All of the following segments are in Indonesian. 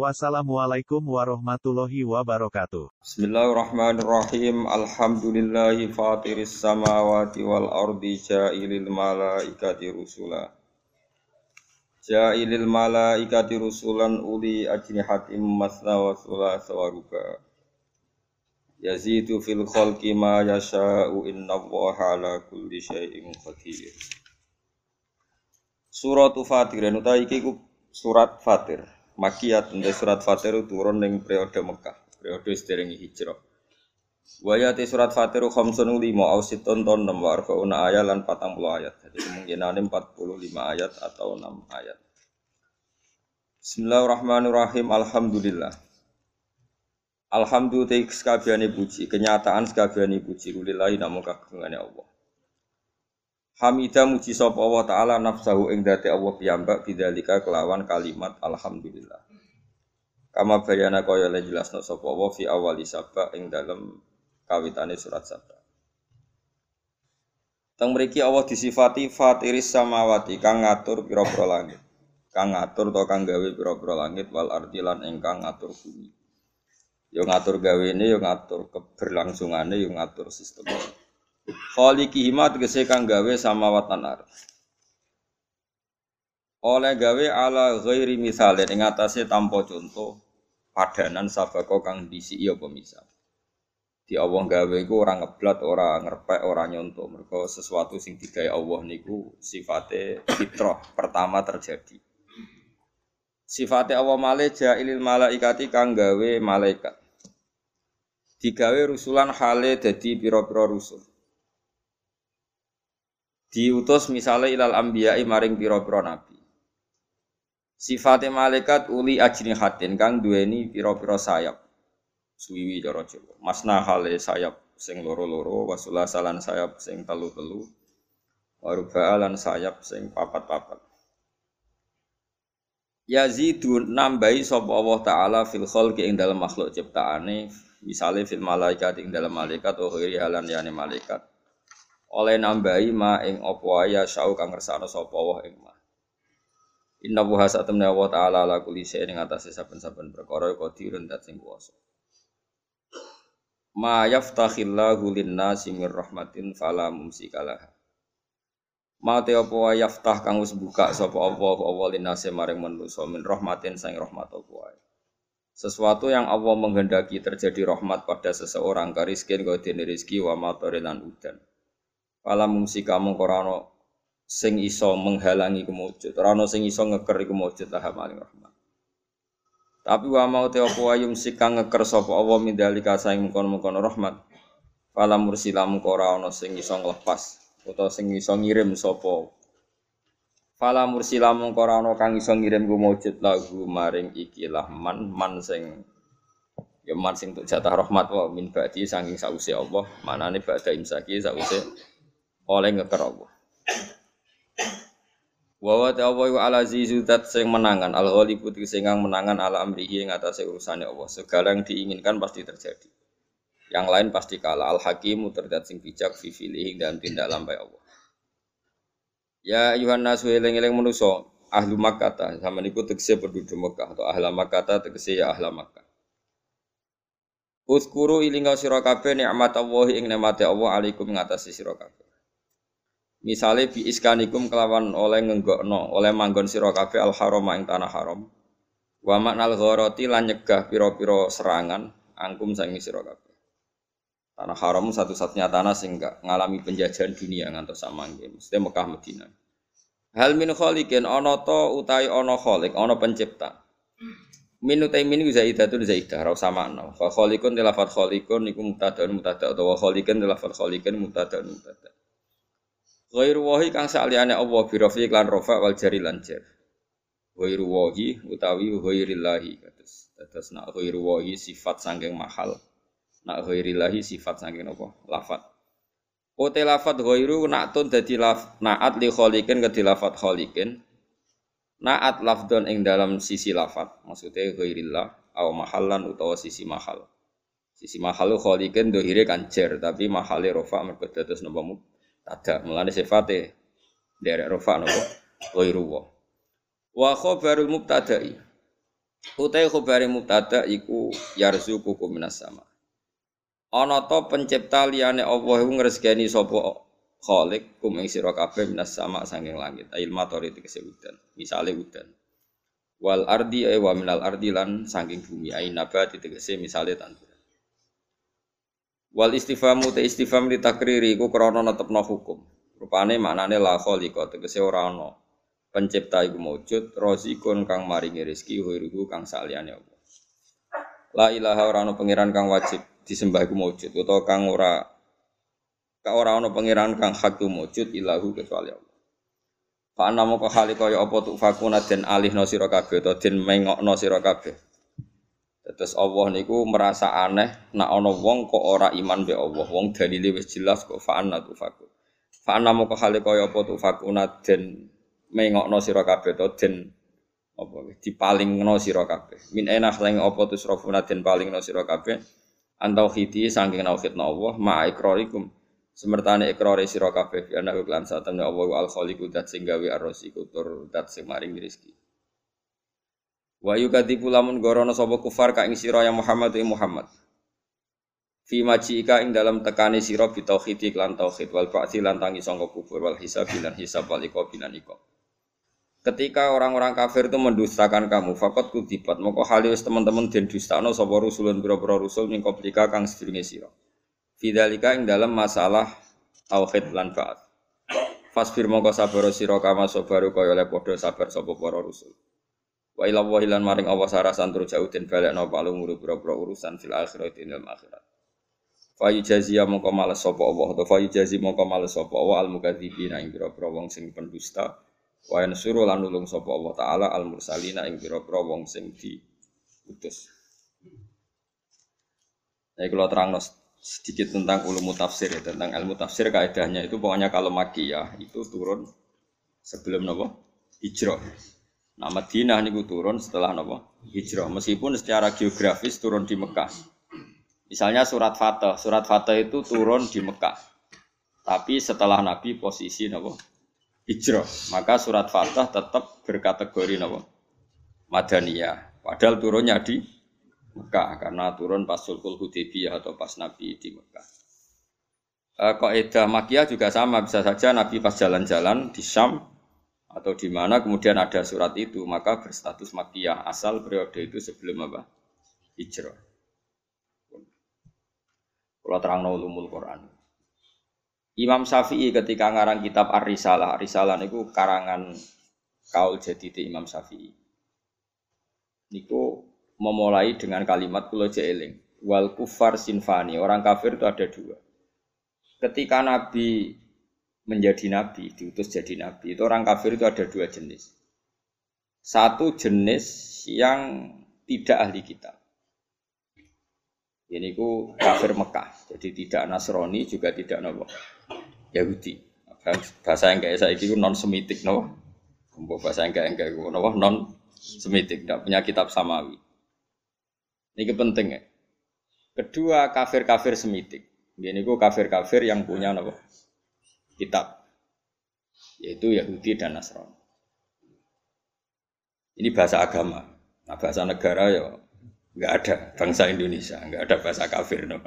Wassalamualaikum warahmatullahi wabarakatuh. Bismillahirrahmanirrahim. Alhamdulillahi fatiris samawati wal ardi ja'ilil malaikati rusula. Ja'ilil malaikati rusulan uli ajnihatim masna wa sulasa wa ruba. Yazidu fil khalqi ma yasha'u inna allaha ala kulli syai'in qadir. Surat Fatir, utawi iki surat Fatir. Makiyat untuk surat Fatir turun ning periode Mekah, periode sederenge hijrah. Wayati surat Fatir khamsun lima au siton ton enam wa arbauna ayat lan 40 ayat. Jadi kemungkinan 45 ayat atau 6 ayat. Bismillahirrahmanirrahim. Alhamdulillah. Alhamdulillah sekabiane puji, kenyataan sekabiane puji kulillahi namun kagungane Allah. Hamidah muji sapa Allah taala nafsahu ing dati Allah piyambak bidzalika kelawan kalimat alhamdulillah. Kama bayana kaya le jelasno sapa Allah fi awali sabak ing dalem kawitane surat sabak. Teng mriki Allah disifati fatiris samawati kang ngatur pira-pira langit. Kang ngatur to kang gawe pira-pira langit wal ardi lan ingkang ngatur bumi. Yo ngatur gawene yo ngatur keberlangsungane yo ngatur sistemnya. Khaliqihima tegese kang gawe samawat lan ardh. Oleh gawe ala ghairi misale ing atase tanpa contoh padanan sabako kang disi apa misal. Di Allah gawe iku ora ngeblat, ora ngerpek, ora nyontoh. Mergo sesuatu sing digawe Allah niku sifate fitrah pertama terjadi. Sifate Allah male jailil malaikati kang gawe malaikat. Digawe rusulan hale dadi pira-pira rusul diutus misalnya ilal ambiyai maring piro-piro nabi. Sifatnya malaikat uli ajni hatin kang duweni piro-piro sayap. Suwiwi cara Jawa. Masna hale sayap sing loro-loro, wasula salan sayap sing telu-telu. Waruba'alan sayap sing papat-papat. Yazidu nambahi sapa Allah taala fil khalqi ing dalam makhluk ciptaane, misale fil malaikat ing dalam malaikat wa ghairi halan yani malaikat oleh nambahi ma ing apa ya syau kang ngersano sapa wa ing ma. Inna wa satamna wa ta'ala ala kulli syai'in ing atase saben-saben perkara qadirun sing kuwasa. Ma yaftakhillahu lin-nasi mir rahmatin fala mumsikalah. Ma te apa wa yaftah kang wis buka sapa Allah apa lin-nasi maring manusa min rahmatin sang rahmat wae. Sesuatu yang Allah menghendaki terjadi rahmat pada seseorang kariskin kau dini rizki wa matorilan udan Pala mungsi kamu korano sing iso menghalangi kemujud, rano sing iso ngeker kemujud lah maling rahmat. Tapi wa mau te apa ayum sikang ngeker sapa Allah mindalika saing mengkon-mengkon rahmat. Pala mursila mengko ora sing iso nglepas utawa sing iso ngirim sapa. Fala mursila mengko ora kang iso ngirim kemujud lagu maring ikilah man man sing ya man sing untuk jatah rahmat wa min ba'di saking sause Allah manane ba'da imsaki sause oleh ngeker Allah. Wa wa ta'ala wa ala zizudat sing menangan al ghalibu sing menangan ala amrihi ing atase urusane Allah. Segala yang diinginkan pasti terjadi. Yang lain pasti kalah. Al hakimu terdat sing bijak fi dan tindak lampai Allah. Ya ayuhan nasu eling-eling manusa ahlu Makkah sama niku tegese penduduk Mekah atau ahla Makkah tegese ya ahla Makkah. Uskuru ilinga sira kabeh nikmat Allah ing nikmate Allah alaikum ngatasi sira kabeh. Misale bi iskanikum kelawan oleh ngenggokno, oleh manggon sira kabeh al haram ing tanah haram. Wa maknal gharati lan nyegah pira-pira serangan angkum sangi sira kabeh. Tanah haram satu-satunya tanah sing gak ngalami penjajahan dunia ngantos samangke, mesti Mekah Madinah. Hal min khaliqin ana ta utahe ana khaliq, ana pencipta. Min utai min zaidatun zaidah ra usah makna. Fa khaliqun tilafat khaliqun iku mubtada'un mubtada' utawa khaliqun tilafat khaliqun mubtada'un mubtada'. Ghairu wahi kang saliyane Allah bi rafi lan rafa wal jari lan jar. Ghairu wahi utawi ghairillahi kados. Dados nak ghairu wahi sifat sangking mahal. Nak ghairillahi sifat sangking apa? Lafat. Ote lafat ghairu na'tun dadi laf na'at li kholikin ke lafat kholikin. Na'at lafdon ing dalam sisi lafat, maksudnya ghairillah au mahallan utawa sisi mahal. Sisi mahal kholikin dohire kan jer, tapi mahale rofa mergo dados napa tada. Mulane sifate derek rofa napa ghairu wa. Wa khabarul mubtada'i. Utai khabari mubtada iku yarzuqukum minas sama. Ana to pencipta liyane Allah iku ngresgeni sapa Khalik kum ing sira kabeh minas sama sanging langit. Ail matori tegese udan. Misale udan. Wal ardi ay wa minal ardi lan sanging bumi ay nabati tegese misale tanduran. Wal istifamu te istifham li takriri iku krana netepno hukum. Rupane maknane la khaliqa tegese ora ana. Pencipta iku maujud, rozikun kang maringi rezeki, huiruhu kang saliyane Allah. La ilaha ora ana pangeran kang wajib disembah iku maujud utawa kang ora ka ora ana pangeran kang hak maujud ilahu kecuali Allah. Fa ana moko hali kaya apa tu fakuna den alihno sira kabeh utawa den mengokno sira kabeh. Terus Allah niku merasa aneh nak ana wong kok ora iman be Allah, wong dalile wis jelas kok fa ana tu fakun. Fa ana moko hali kaya apa tu fakuna den mengokno sira kabeh utawa den apa dipalingno sira kabeh. Min enah lang apa tu srafuna den palingno sira kabeh. Antau khiti saking nauhidna Allah ma ikrarikum. Semertane ikrari sira kabeh ana lan satemne Allah al khaliqu dat sing gawe arrosiku tur dat sing maring rezeki wa yukadibu lamun gorono sapa kufar ka ing sira ya Muhammad ya Muhammad fi majika ing dalam tekani sira bi tauhid lan tauhid wal ba'ti lan tangi sangka kubur wal hisab lan hisab wal iqab lan iqab Ketika orang-orang kafir itu mendustakan kamu, fakot kudibat. Moko halis teman-teman den dustano sapa rusulun pira-pira rusul min qablika kang sedurunge sira. Fidzalika ing dalam masalah tauhid lan ba'at. Fasbir moko sabar sira kama sabaru kaya le padha sabar sapa para rusul. Wa ila wa lan maring Allah sarasan tur jauh den balekno palu nguru pira-pira urusan fil akhirat ing dalam akhirat. Fa yujazia moko males sapa Allah, atau fa yujazi moko males sapa Allah al mukadzibina ing pira-pira wong sing pendusta Wa yansuru lan nulung sapa Allah taala al mursalina ing pira-pira wong sing diutus. Nah, kalau terang sedikit tentang ulum tafsir ya, tentang ilmu tafsir kaidahnya itu pokoknya kalau makiyah itu turun sebelum nopo hijrah. Nah Madinah niku turun setelah nopo hijrah. Meskipun secara geografis turun di Mekah. Misalnya surat Fatah, surat Fatah itu turun di Mekah. Tapi setelah Nabi posisi nopo hijrah. Maka surat Fatah tetap berkategori nama Madaniyah. Padahal turunnya di Mekah karena turun pas Sulhul Hudaybiyah atau pas Nabi di Mekah. E, Kaidah Makiyah juga sama bisa saja Nabi pas jalan-jalan di Syam atau di mana kemudian ada surat itu maka berstatus Makiyah asal periode itu sebelum apa hijrah. Kalau terang ulumul Quran. Imam Syafi'i ketika ngarang kitab Ar-Risalah, Ar-Risalah niku karangan kaul jadi di Imam Syafi'i. Niku memulai dengan kalimat kula jeeling, wal kufar sinfani, orang kafir itu ada dua. Ketika Nabi menjadi nabi, diutus jadi nabi, itu orang kafir itu ada dua jenis. Satu jenis yang tidak ahli kitab. Ini ku kafir Mekah, jadi tidak Nasrani juga tidak Nabi Yahudi. Bahasa yang kayak saya itu non semitik Nabi. Bahasa yang kayak kayak Nabi non semitik, tidak punya kitab samawi. Ini penting ya. Kedua kafir-kafir semitik. Ini ku kafir-kafir yang punya Nabi kitab, yaitu Yahudi dan Nasrani. Ini bahasa agama. Nah, bahasa negara ya nggak ada bangsa Indonesia, nggak ada bahasa kafir, no.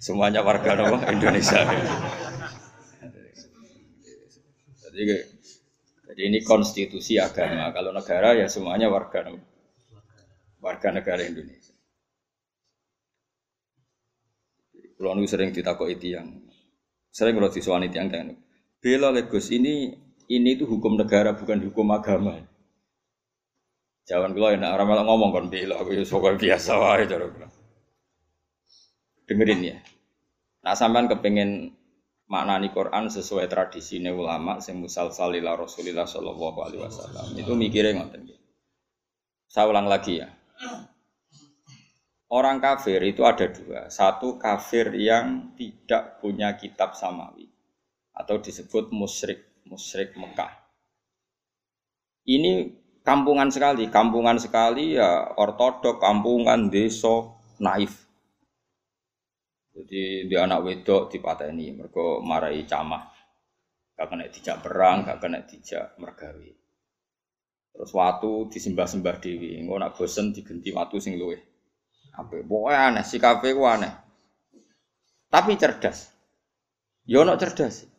semuanya warga no, Indonesia. Jadi, jadi ini konstitusi agama. Kalau negara ya semuanya warga no, warga negara Indonesia. Kalau sering itu yang sering kalau disuani tiang tiang. Bela Legos ini ini itu hukum negara bukan hukum agama. Jangan kula enak orang malah ngomong kon bela aku ya biasa wae cara. Dengerin ya. Nah sampean kepengen maknani Quran sesuai tradisi ulama sing musal salila Rasulillah sallallahu alaihi wasallam. Itu mikirnya ngoten Saya ulang lagi ya. Orang kafir itu ada dua. Satu kafir yang tidak punya kitab samawi. Atau disebut musyrik, musyrik Mekah. Ini kampungan sekali, kampungan sekali ya ortodok, kampungan, desa, naif. Jadi dia anak wedok di ini, mereka marahi camah. Gak kena dijak perang, gak kena dijak mergawi. Terus waktu disembah-sembah dewi, nggak nak bosen digenti waktu sing luwe. Apa? Pokoknya aneh, si kafe aneh. Tapi cerdas. Yo ya cerdas.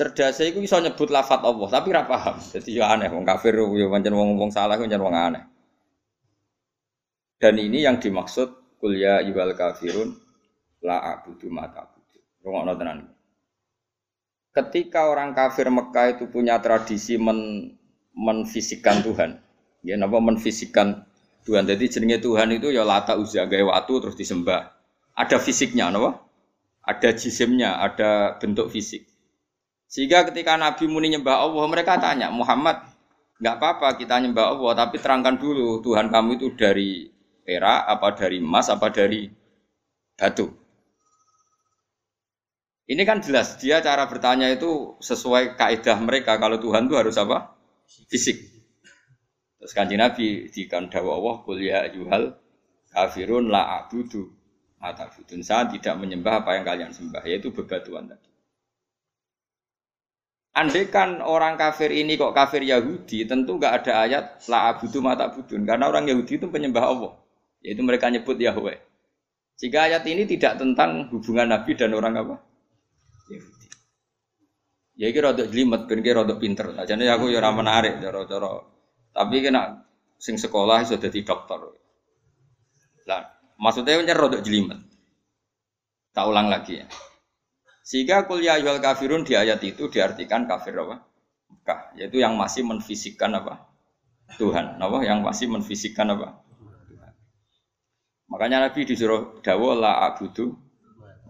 Cerdas itu bisa nyebut lafat Allah, tapi ra paham. Jadi ya aneh, wong kafir yo pancen wong wong salah, pancen wong aneh. Dan ini yang dimaksud kuliah ibal kafirun la abudu mata abudu. Rungokno tenan. Ketika orang kafir Mekah itu punya tradisi men menfisikan Tuhan. Ya napa menfisikan Tuhan. Jadi jenenge Tuhan itu ya lata uzza gawe waktu terus disembah. Ada fisiknya napa? Ada jisimnya, ada bentuk fisik. Sehingga ketika Nabi muni nyembah Allah, mereka tanya, Muhammad, nggak apa-apa kita nyembah Allah, tapi terangkan dulu Tuhan kamu itu dari perak, apa dari emas, apa dari batu. Ini kan jelas dia cara bertanya itu sesuai kaidah mereka kalau Tuhan itu harus apa? Fisik. Terus kanji Nabi di dawa Allah kuliah yuhal kafirun la abudu mata budun saya tidak menyembah apa yang kalian sembah yaitu bebatuan tadi. Andai kan orang kafir ini kok kafir Yahudi, tentu nggak ada ayat la abudu mata budun karena orang Yahudi itu penyembah Allah, yaitu mereka nyebut Yahweh. Jika ayat ini tidak tentang hubungan Nabi dan orang apa? Yahudi. Ya iki rada jelimet ben iki rada pinter. Ajane aku ya ora menarik cara-cara. Tapi kena sing sekolah iso dadi dokter. Lah, maksudnya rada jelimet. Tak ulang lagi ya. Sehingga kuliah yual kafirun di ayat itu diartikan kafir apa? Mekah, yaitu yang masih menfisikkan apa? Tuhan. Apa? Yang masih menfisikkan apa? Tuhan. Makanya Nabi disuruh dawa la abudu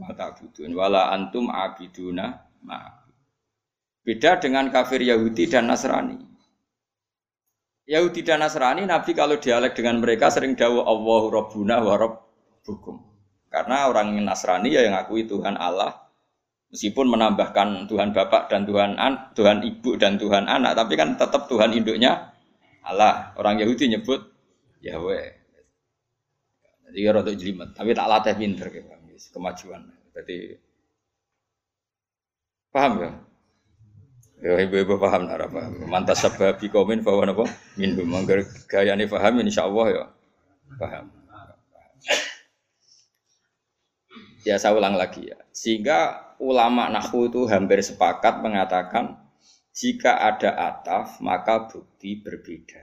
mata abudun wala antum abiduna ma beda dengan kafir Yahudi dan Nasrani Yahudi dan Nasrani Nabi kalau dialek dengan mereka sering dawa Allahu Rabbuna wa Rabbukum karena orang Nasrani ya yang ngakui Tuhan Allah meskipun menambahkan Tuhan Bapak dan Tuhan an, Tuhan Ibu dan Tuhan anak tapi kan tetap Tuhan induknya Allah orang Yahudi nyebut Yahweh jadi ya rada jelimet tapi tak latih pinter gitu kemajuan. Jadi paham ya? Ya ibu-ibu paham nara paham. Mantas sebab komen bahwa apa? Minum manggar gaya ini paham insya Allah ya paham. Ya saya ulang lagi ya. Sehingga ulama nahu itu hampir sepakat mengatakan jika ada ataf maka bukti berbeda.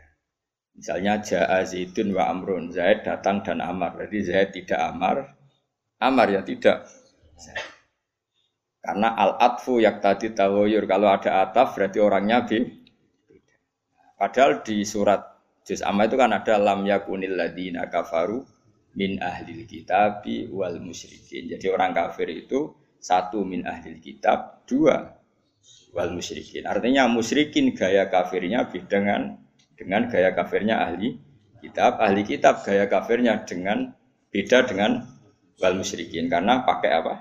Misalnya Ja'a Zaidun wa Amrun, Zaid datang dan Amar. Jadi Zaid tidak Amar, Amar ya tidak. Karena al-atfu yak tadi tawoyur kalau ada ataf berarti orangnya b. Padahal di surat juz amma itu kan ada lam yakunil ladina kafaru min ahlil kitabi wal musyrikin. Jadi orang kafir itu satu min ahlil kitab, dua wal musyrikin. Artinya musyrikin gaya kafirnya dengan dengan gaya kafirnya ahli kitab, ahli kitab gaya kafirnya dengan beda dengan wal musyrikin karena pakai apa?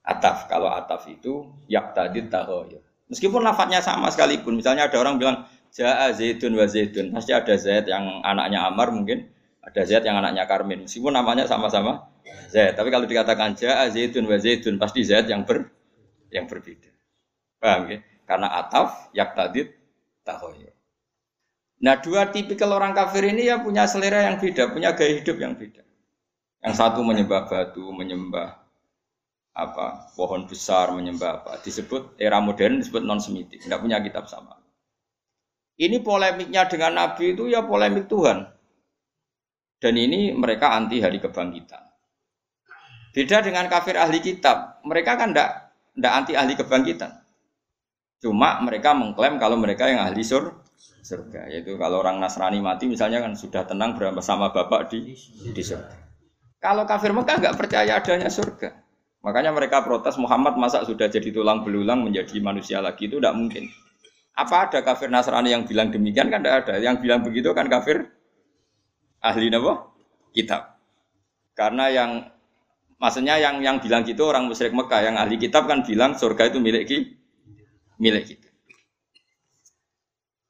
Ataf. Kalau ataf itu yak tadi tahoyur. Meskipun lafadznya sama sekalipun. Misalnya ada orang bilang Ja'a wa Zaidun. Pasti ada Zaid yang anaknya Amar mungkin. Ada Zaid yang anaknya Karmin. Meskipun namanya sama-sama Zaid. Tapi kalau dikatakan Ja'a Zaidun wa Zaidun. Pasti Zaid yang ber yang berbeda. Paham ya? Karena ataf yak tadi tahoyur. Nah dua tipikal orang kafir ini ya punya selera yang beda, punya gaya hidup yang beda. Yang satu menyembah batu, menyembah apa pohon besar, menyembah apa. Disebut era modern disebut non semitik, tidak punya kitab sama. Ini polemiknya dengan Nabi itu ya polemik Tuhan. Dan ini mereka anti hari kebangkitan. Beda dengan kafir ahli kitab, mereka kan tidak tidak anti ahli kebangkitan. Cuma mereka mengklaim kalau mereka yang ahli sur, surga, yaitu kalau orang Nasrani mati misalnya kan sudah tenang bersama bapak di di surga. Kalau kafir Mekah nggak percaya adanya surga. Makanya mereka protes Muhammad masa sudah jadi tulang belulang menjadi manusia lagi itu tidak mungkin. Apa ada kafir Nasrani yang bilang demikian kan tidak ada. Yang bilang begitu kan kafir ahli nabo kitab. Karena yang Maksudnya yang yang bilang gitu orang musyrik Mekah, yang ahli kitab kan bilang surga itu milik kita. Milik kita.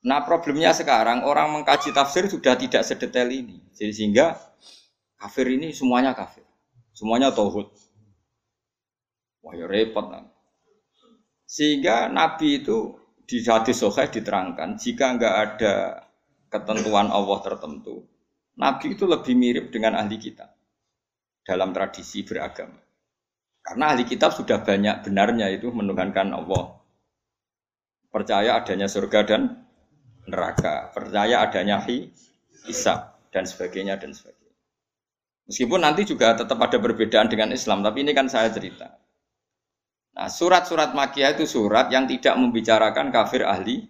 Nah problemnya sekarang orang mengkaji tafsir sudah tidak sedetail ini. Jadi sehingga kafir ini semuanya kafir. Semuanya tauhid. Wah ya repot. Nah. Sehingga Nabi itu di hadis soheh diterangkan jika nggak ada ketentuan Allah tertentu, Nabi itu lebih mirip dengan ahli kitab dalam tradisi beragama. Karena ahli kitab sudah banyak benarnya itu menuhankan Allah. Percaya adanya surga dan neraka, percaya adanya hisab dan sebagainya dan sebagainya. Meskipun nanti juga tetap ada perbedaan dengan Islam, tapi ini kan saya cerita. Nah, surat-surat Makiyah itu surat yang tidak membicarakan kafir ahli.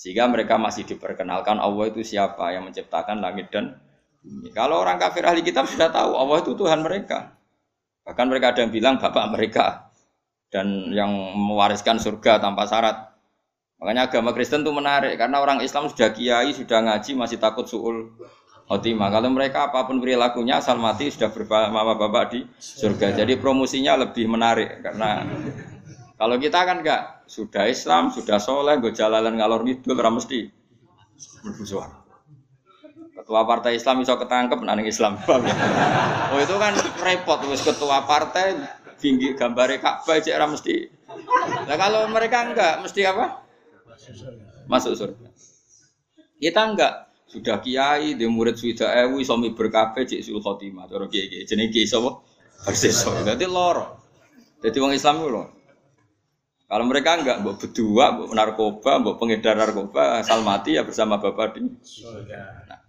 Sehingga mereka masih diperkenalkan Allah itu siapa yang menciptakan langit dan bumi. Kalau orang kafir ahli kitab sudah tahu Allah itu Tuhan mereka. Bahkan mereka ada yang bilang bapak mereka dan yang mewariskan surga tanpa syarat. Makanya agama Kristen itu menarik karena orang Islam sudah kiai, sudah ngaji, masih takut suul khotimah. Kalau mereka apa pun perilakunya asal mati sudah berbapak bapak di surga. Jadi promosinya lebih menarik karena kalau kita kan enggak sudah Islam, sudah soleh, gue jalalan ngalor ngidul, mesti berbusuhan. Ketua partai Islam bisa ketangkep nang Islam. oh itu kan repot wis ketua partai tinggi gambar Ka'bah cek mesti. Nah kalau mereka enggak mesti apa? Masuk surga. Kita enggak sudah kiai di murid sudah ewu suami berkafe cik sul khotimah cara kiai kiai jenis kiai sapa persis jadi loro jadi orang Islam loh kalau mereka enggak buat berdua buat narkoba buat pengedar narkoba asal mati ya bersama bapak di nah.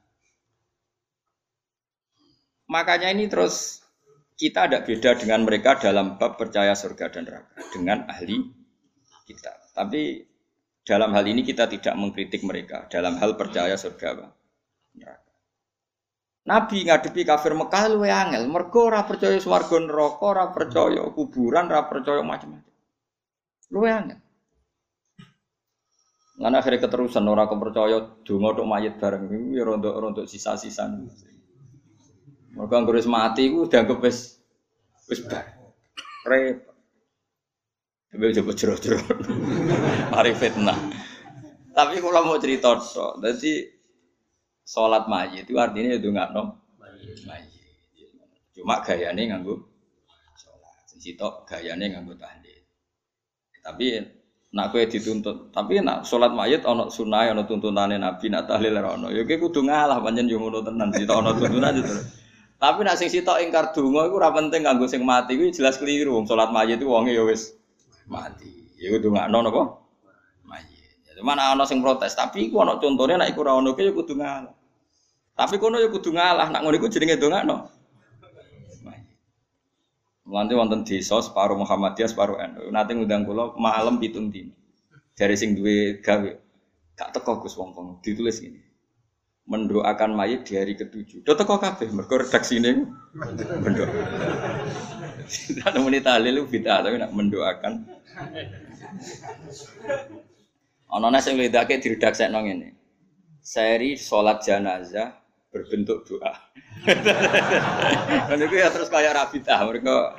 makanya ini terus kita ada beda dengan mereka dalam bab percaya surga dan neraka dengan ahli kita tapi dalam hal ini kita tidak mengkritik mereka dalam hal percaya surga neraka. Nabi ngadepi kafir Mekah luwe angel, mergo ora percaya swarga neraka, ora percaya kuburan, ora percaya macam-macam. Luwe angel. Lan akhirnya keterusan ora kepercaya donga tok mayit bareng iku ya rontok-rontok sisa-sisa. Mergo anggere mati iku dianggap wis wis bar. Repot. Tapi coba jero-jero. Mari fitnah. Tapi kalau mau cerita tok, jadi sholat mayit itu artinya itu nggak nom mayit. Cuma gayane nganggu sholat. Sitok gayane nganggu tahlil. Tapi nak kue dituntut, tapi nak sholat mayit ono sunai ono tuntunane nabi nak tahlil ono. Ya kudu ngalah panjen yo ngono tenan sitok ono tuntunan itu. Tapi nak sing sitok ingkar donga iku ora penting kanggo sing mati iku jelas keliru wong salat mayit itu wonge ya wis mati. Ya kudu ngakno napa? Mayit. Mana ana sing protes, tapi iku ana contone nek iku ora ono ya kudu ngalah. Tapi kono ya kudu ngalah, nak ngono iku jenenge dongakno. Nanti wonten desa separuh Muhammadiyah separuh NU. Nanti ngundang kula malam pitung dino. Dari sing duwe gawe. Gak teko Gus wong ditulis gini. Mendoakan mayit di hari ketujuh. Do teko kabeh mergo redaksine mendoa. Tidak menit tahlil bid'ah tapi nak mendoakan. Ana nang sing ledake diredaksekno ngene. Seri salat jenazah berbentuk doa. Dan itu ya terus kayak rabitah mereka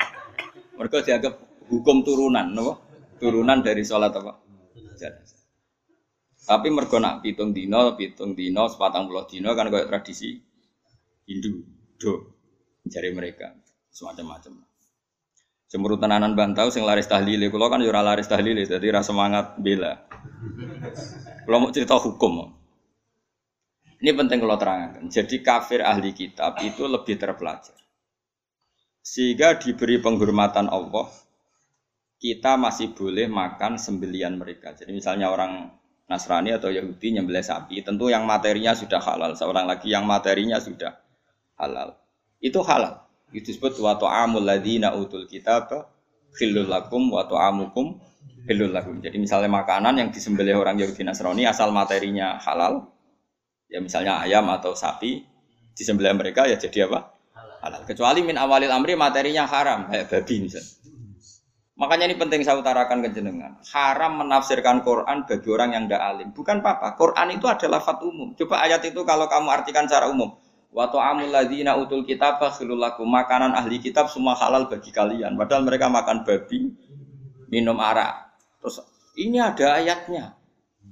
mereka dianggap hukum turunan, no? turunan dari sholat apa? Tapi mereka nak pitung dino, pitung dino, sepatang puluh dino kan kayak tradisi Hindu, do, jari mereka semacam-macam. Cemburu tenanan bantau sing laris tahlile, kalau kan jurah laris tahlile, jadi rasa semangat bela. Kalau mau cerita hukum, ini penting kalau terangkan. Jadi kafir ahli kitab itu lebih terpelajar. Sehingga diberi penghormatan Allah, kita masih boleh makan sembelian mereka. Jadi misalnya orang Nasrani atau Yahudi nyembelih sapi, tentu yang materinya sudah halal. Seorang lagi yang materinya sudah halal. Itu halal. Itu disebut wa ta'amul ladzina utul kitab khillul lakum wa ta'amukum khillul lakum. Jadi misalnya makanan yang disembelih orang Yahudi Nasrani asal materinya halal, ya misalnya ayam atau sapi disembelih mereka ya jadi apa halal kecuali min awalil amri materinya haram kayak babi misalnya makanya ini penting saya utarakan ke jenengan haram menafsirkan Quran bagi orang yang tidak alim bukan apa-apa Quran itu adalah lafat umum coba ayat itu kalau kamu artikan secara umum Wa ta'amul utul kitab khilul lakum. Makanan ahli kitab semua halal bagi kalian. Padahal mereka makan babi, minum arak. Terus ini ada ayatnya.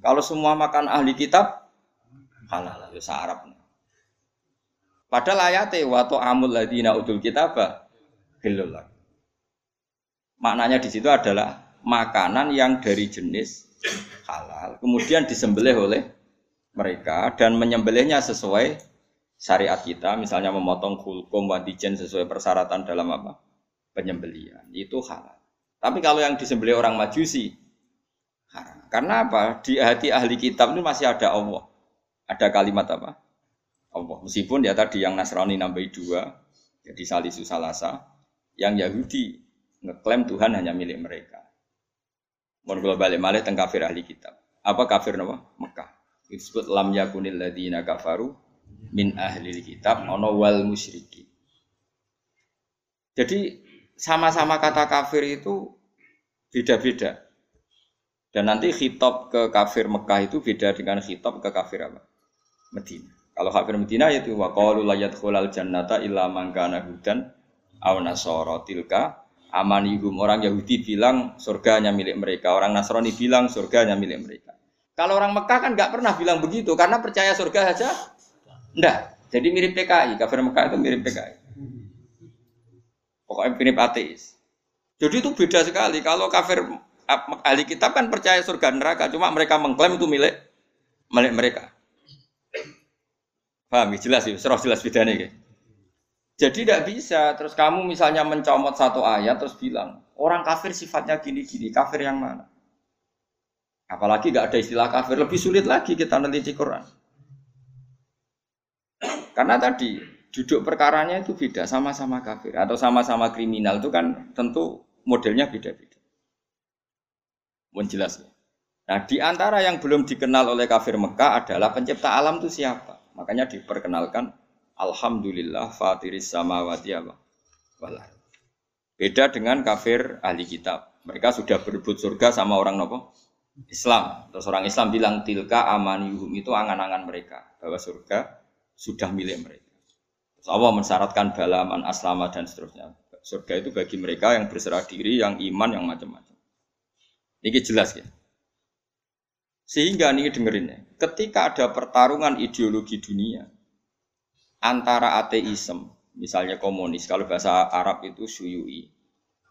Kalau semua makan ahli kitab halal ya Arab. Padahal ayatnya wa ta'amul ladzina utul khilul lakum. Maknanya di situ adalah makanan yang dari jenis halal kemudian disembelih oleh mereka dan menyembelihnya sesuai syariat kita, misalnya memotong kulkum wadijen sesuai persyaratan dalam apa? Penyembelian. Itu halal. Tapi kalau yang disembelih orang majusi, haram. Karena apa? Di hati ahli kitab itu masih ada Allah. Ada kalimat apa? Allah. Meskipun ya tadi yang Nasrani nambah dua, jadi salisu salasa, yang Yahudi ngeklaim Tuhan hanya milik mereka. Mohon kalau balik malih tentang kafir ahli kitab. Apa kafir nama? Mekah. Disebut lam yakunil ladina kafaru min ahli kitab ono wal musyriki. Jadi sama-sama kata kafir itu beda-beda. Dan nanti khitab ke kafir Mekah itu beda dengan khitab ke kafir apa? Medina. Kalau kafir Medina itu wa qalu la yadkhulal jannata illa man kana hudan aw nasara tilka amanihum. Orang Yahudi bilang surga hanya milik mereka, orang Nasrani bilang surga hanya milik mereka. Kalau orang Mekah kan nggak pernah bilang begitu karena percaya surga saja Enggak. Jadi mirip PKI, kafir Mekah itu mirip PKI. Pokoknya mirip ateis. Jadi itu beda sekali. Kalau kafir ahli kitab kan percaya surga neraka, cuma mereka mengklaim itu milik milik mereka. Paham? Jelas ya, serah jelas bedanya ya. Jadi tidak bisa. Terus kamu misalnya mencomot satu ayat terus bilang orang kafir sifatnya gini-gini. Kafir yang mana? Apalagi nggak ada istilah kafir. Lebih sulit lagi kita neliti Quran. Karena tadi duduk perkaranya itu beda, sama-sama kafir atau sama-sama kriminal itu kan tentu modelnya beda-beda. Mohon ya. Nah, di antara yang belum dikenal oleh kafir Mekah adalah pencipta alam itu siapa? Makanya diperkenalkan Alhamdulillah fatiris samawati apa? Beda dengan kafir ahli kitab. Mereka sudah berebut surga sama orang nopo? Islam. Terus orang Islam bilang tilka amaniyuhum itu angan-angan mereka bahwa surga sudah milik mereka. Terus Allah mensyaratkan balaman, aslama dan seterusnya. Surga itu bagi mereka yang berserah diri, yang iman, yang macam-macam. Ini jelas ya. Sehingga ini dengerin ya, ketika ada pertarungan ideologi dunia antara ateisme, misalnya komunis, kalau bahasa Arab itu suyui,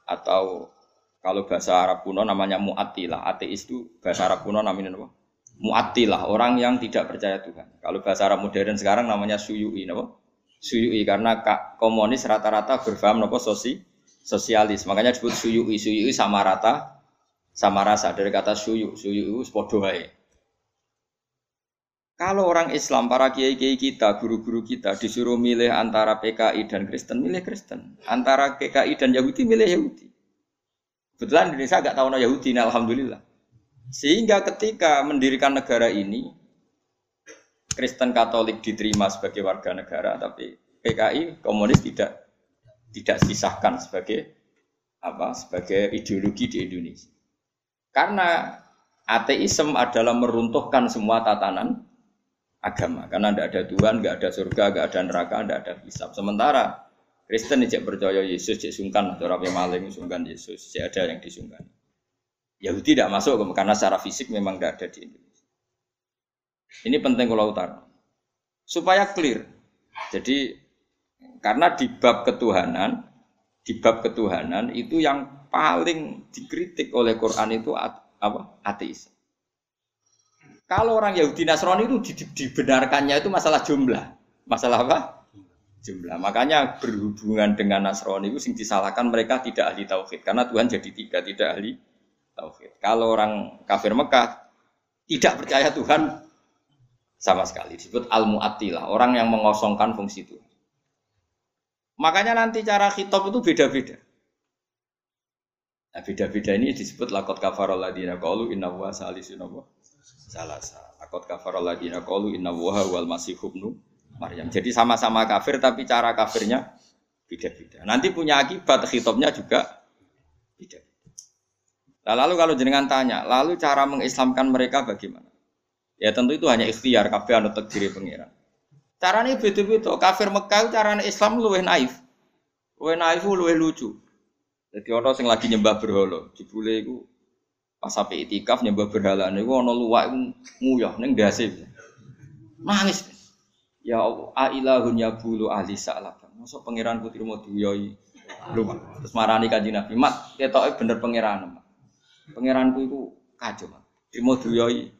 atau kalau bahasa Arab kuno namanya mu'attilah, ateis itu bahasa Arab kuno namanya apa? mu'attilah, orang yang tidak percaya Tuhan. Kalau bahasa Arab modern sekarang namanya suyui, napa? Suyui karena komunis rata-rata berfaham napa sosi sosialis. Makanya disebut suyui, suyui sama rata sama rasa dari kata suyu, suyu podo Kalau orang Islam, para kiai-kiai kita, guru-guru kita disuruh milih antara PKI dan Kristen, milih Kristen. Antara PKI dan Yahudi, milih Yahudi. Kebetulan Indonesia agak tahu Yahudi, nah, alhamdulillah. Sehingga ketika mendirikan negara ini, Kristen Katolik diterima sebagai warga negara, tapi PKI komunis tidak tidak disahkan sebagai apa sebagai ideologi di Indonesia. Karena ateisme adalah meruntuhkan semua tatanan agama. Karena tidak ada Tuhan, nggak ada surga, nggak ada neraka, tidak ada hisab. Sementara Kristen tidak percaya Yesus, cek sungkan, atau yang maling sungkan Yesus, cek ada yang disungkan. Yahudi tidak masuk karena secara fisik memang tidak ada di Indonesia. Ini penting kalau utara. Supaya clear. Jadi karena di bab ketuhanan, di bab ketuhanan itu yang paling dikritik oleh Quran itu apa? Ateis. Kalau orang Yahudi Nasrani itu dibenarkannya itu masalah jumlah. Masalah apa? Jumlah. Makanya berhubungan dengan Nasrani itu sing disalahkan mereka tidak ahli tauhid karena Tuhan jadi tiga, tidak ahli tauhid. Kalau orang kafir Mekah tidak percaya Tuhan sama sekali disebut al muatilah orang yang mengosongkan fungsi itu. Makanya nanti cara khitab itu beda-beda. Nah, beda-beda ini disebut lakot kafarol ladina qalu inna wa salisun salasa. Lakot kafarol ladina qalu inna wa wal masih hubnu Maryam. Jadi sama-sama kafir tapi cara kafirnya beda-beda. Nanti punya akibat khitabnya juga beda. Nah, lalu kalau jenengan tanya, lalu cara mengislamkan mereka bagaimana? Ya tentu itu hanya ikhtiar, kabeh anu takdiri pengiran. Carane beda-beda. Kafir Mekah carane Islam luwih naif. Luwih naif luwih lucu. Jadi orang sing lagi nyembah berhala, jebule iku pas sampai itikaf nyembah berhala niku ana luwak nguyah ning ndase. Nangis. Ya Allah, ailahun ya bulu ahli sa'lab. Masa pangeran putri mau duyoi luwak. Terus marani kanjeng Nabi, "Mat, ketoke bener pangeran, Mat." Pangeranku iku kacau, Mat. Trimo duyoi.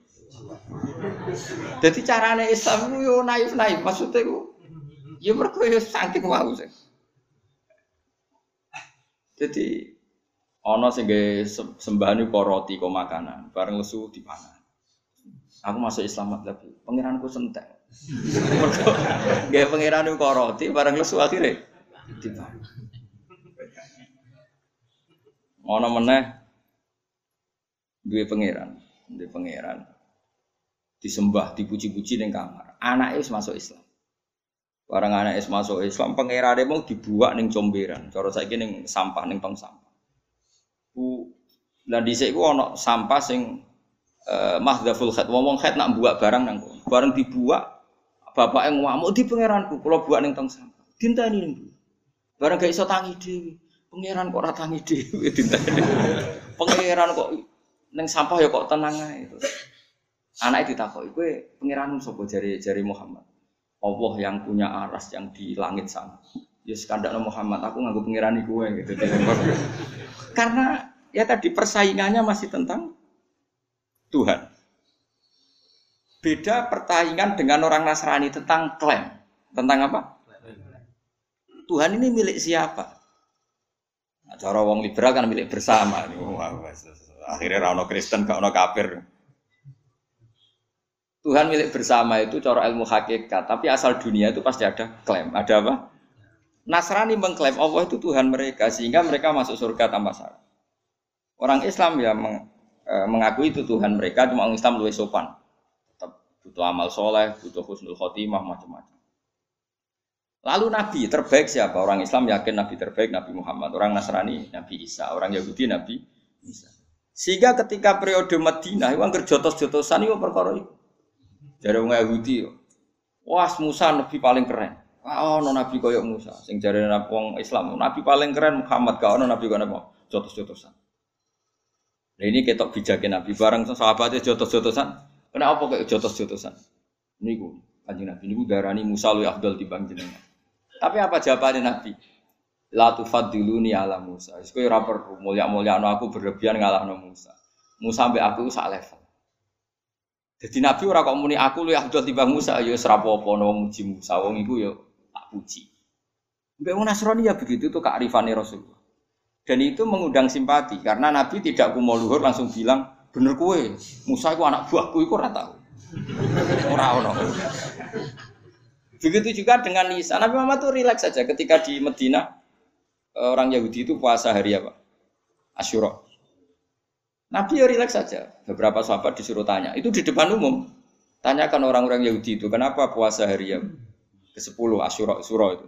Jadi carane Islam itu yo naif-naif, maksudnya ku ya mergo saking wau. Jadi ana sing gawe sembahane kok roti kok makanan, bareng lesu dipangan. Aku masuk Islam tapi pangeranku sentek. Gawe pangeran kok roti bareng lesu akhirnya dipangan. Ana meneh duwe pangeran, duwe pangeran. Disembah, dipuji-puji ning kamar. Anake wis masuk Islam. Barang anak es masuk Islam, pangerane mau dibuat neng comberan. Cara saya neng sampah neng tong sampah. Bu, dan di sini ono sampah sing uh, mahdaful khat. Ngomong khat nak buat barang nang Barang dibuat, bapak yang ngamuk di pangeranku. Kalau buat neng tong sampah, tinta ini neng Barang gak iso tangi dewi. Pangeran kok ratangi dewi, tinta ini. Pangeran kok neng sampah ya kok tenang itu takut, gue pangeran sopo jari jari Muhammad. Allah yang punya aras yang di langit sana. Ya sekandak Muhammad, aku nganggo pengirani gue gitu. Karena ya tadi persaingannya masih tentang Tuhan. Beda persaingan dengan orang Nasrani tentang klaim. Tentang apa? Tuhan ini milik siapa? Nah, wong liberal kan milik bersama. Akhirnya rano Kristen, gak ono kafir. Tuhan milik bersama itu cara ilmu hakikat, tapi asal dunia itu pasti ada klaim. Ada apa? Nasrani mengklaim Allah itu Tuhan mereka sehingga mereka masuk surga tanpa syarat. Orang Islam ya meng, e, mengakui itu Tuhan mereka, cuma orang Islam lebih sopan. Tetap butuh amal soleh, butuh husnul khotimah, macam-macam. Lalu Nabi terbaik siapa? Orang Islam yakin Nabi terbaik Nabi Muhammad. Orang Nasrani Nabi Isa. Orang Yahudi Nabi Isa. Sehingga ketika periode Madinah, itu angker jotos-jotosan itu perkara itu. Jadi orang Yahudi, wah Musa nabi paling keren. Oh, no nabi koyok Musa. Sing jare wong Islam, nabi paling keren Muhammad. Kau no nabi kau apa? Jotos-jotosan. Nah ini ketok bijaknya nabi bareng sahabatnya jotos-jotosan. Kenapa kayak jotos-jotosan? Ini gue kanjeng nabi ini gue darani Musa lu Abdul di jenengan. Tapi apa jawabannya nabi? La tufadiluni ala Musa. Kowe ora perlu mulia-mulia aku berlebihan ngalahno Musa. Musa sampai aku sak level. Jadi Nabi ora kok muni aku lu Abdul timbang Musa ya apa no muji Musa wong iku ya tak puji. Mbak Nasrani ya begitu tuh kearifan Rasulullah. Dan itu mengundang simpati karena Nabi tidak kumo luhur langsung bilang bener kue Musa itu anak buahku itu ora tahu. Ora ono. Begitu juga dengan Isa. Nabi Muhammad tuh rileks saja ketika di Medina orang Yahudi itu puasa hari apa? Asyura. Nabi ya rileks saja. Beberapa sahabat disuruh tanya. Itu di depan umum. Tanyakan orang-orang Yahudi itu, kenapa puasa hari yang ke-10 Asyura Suro itu?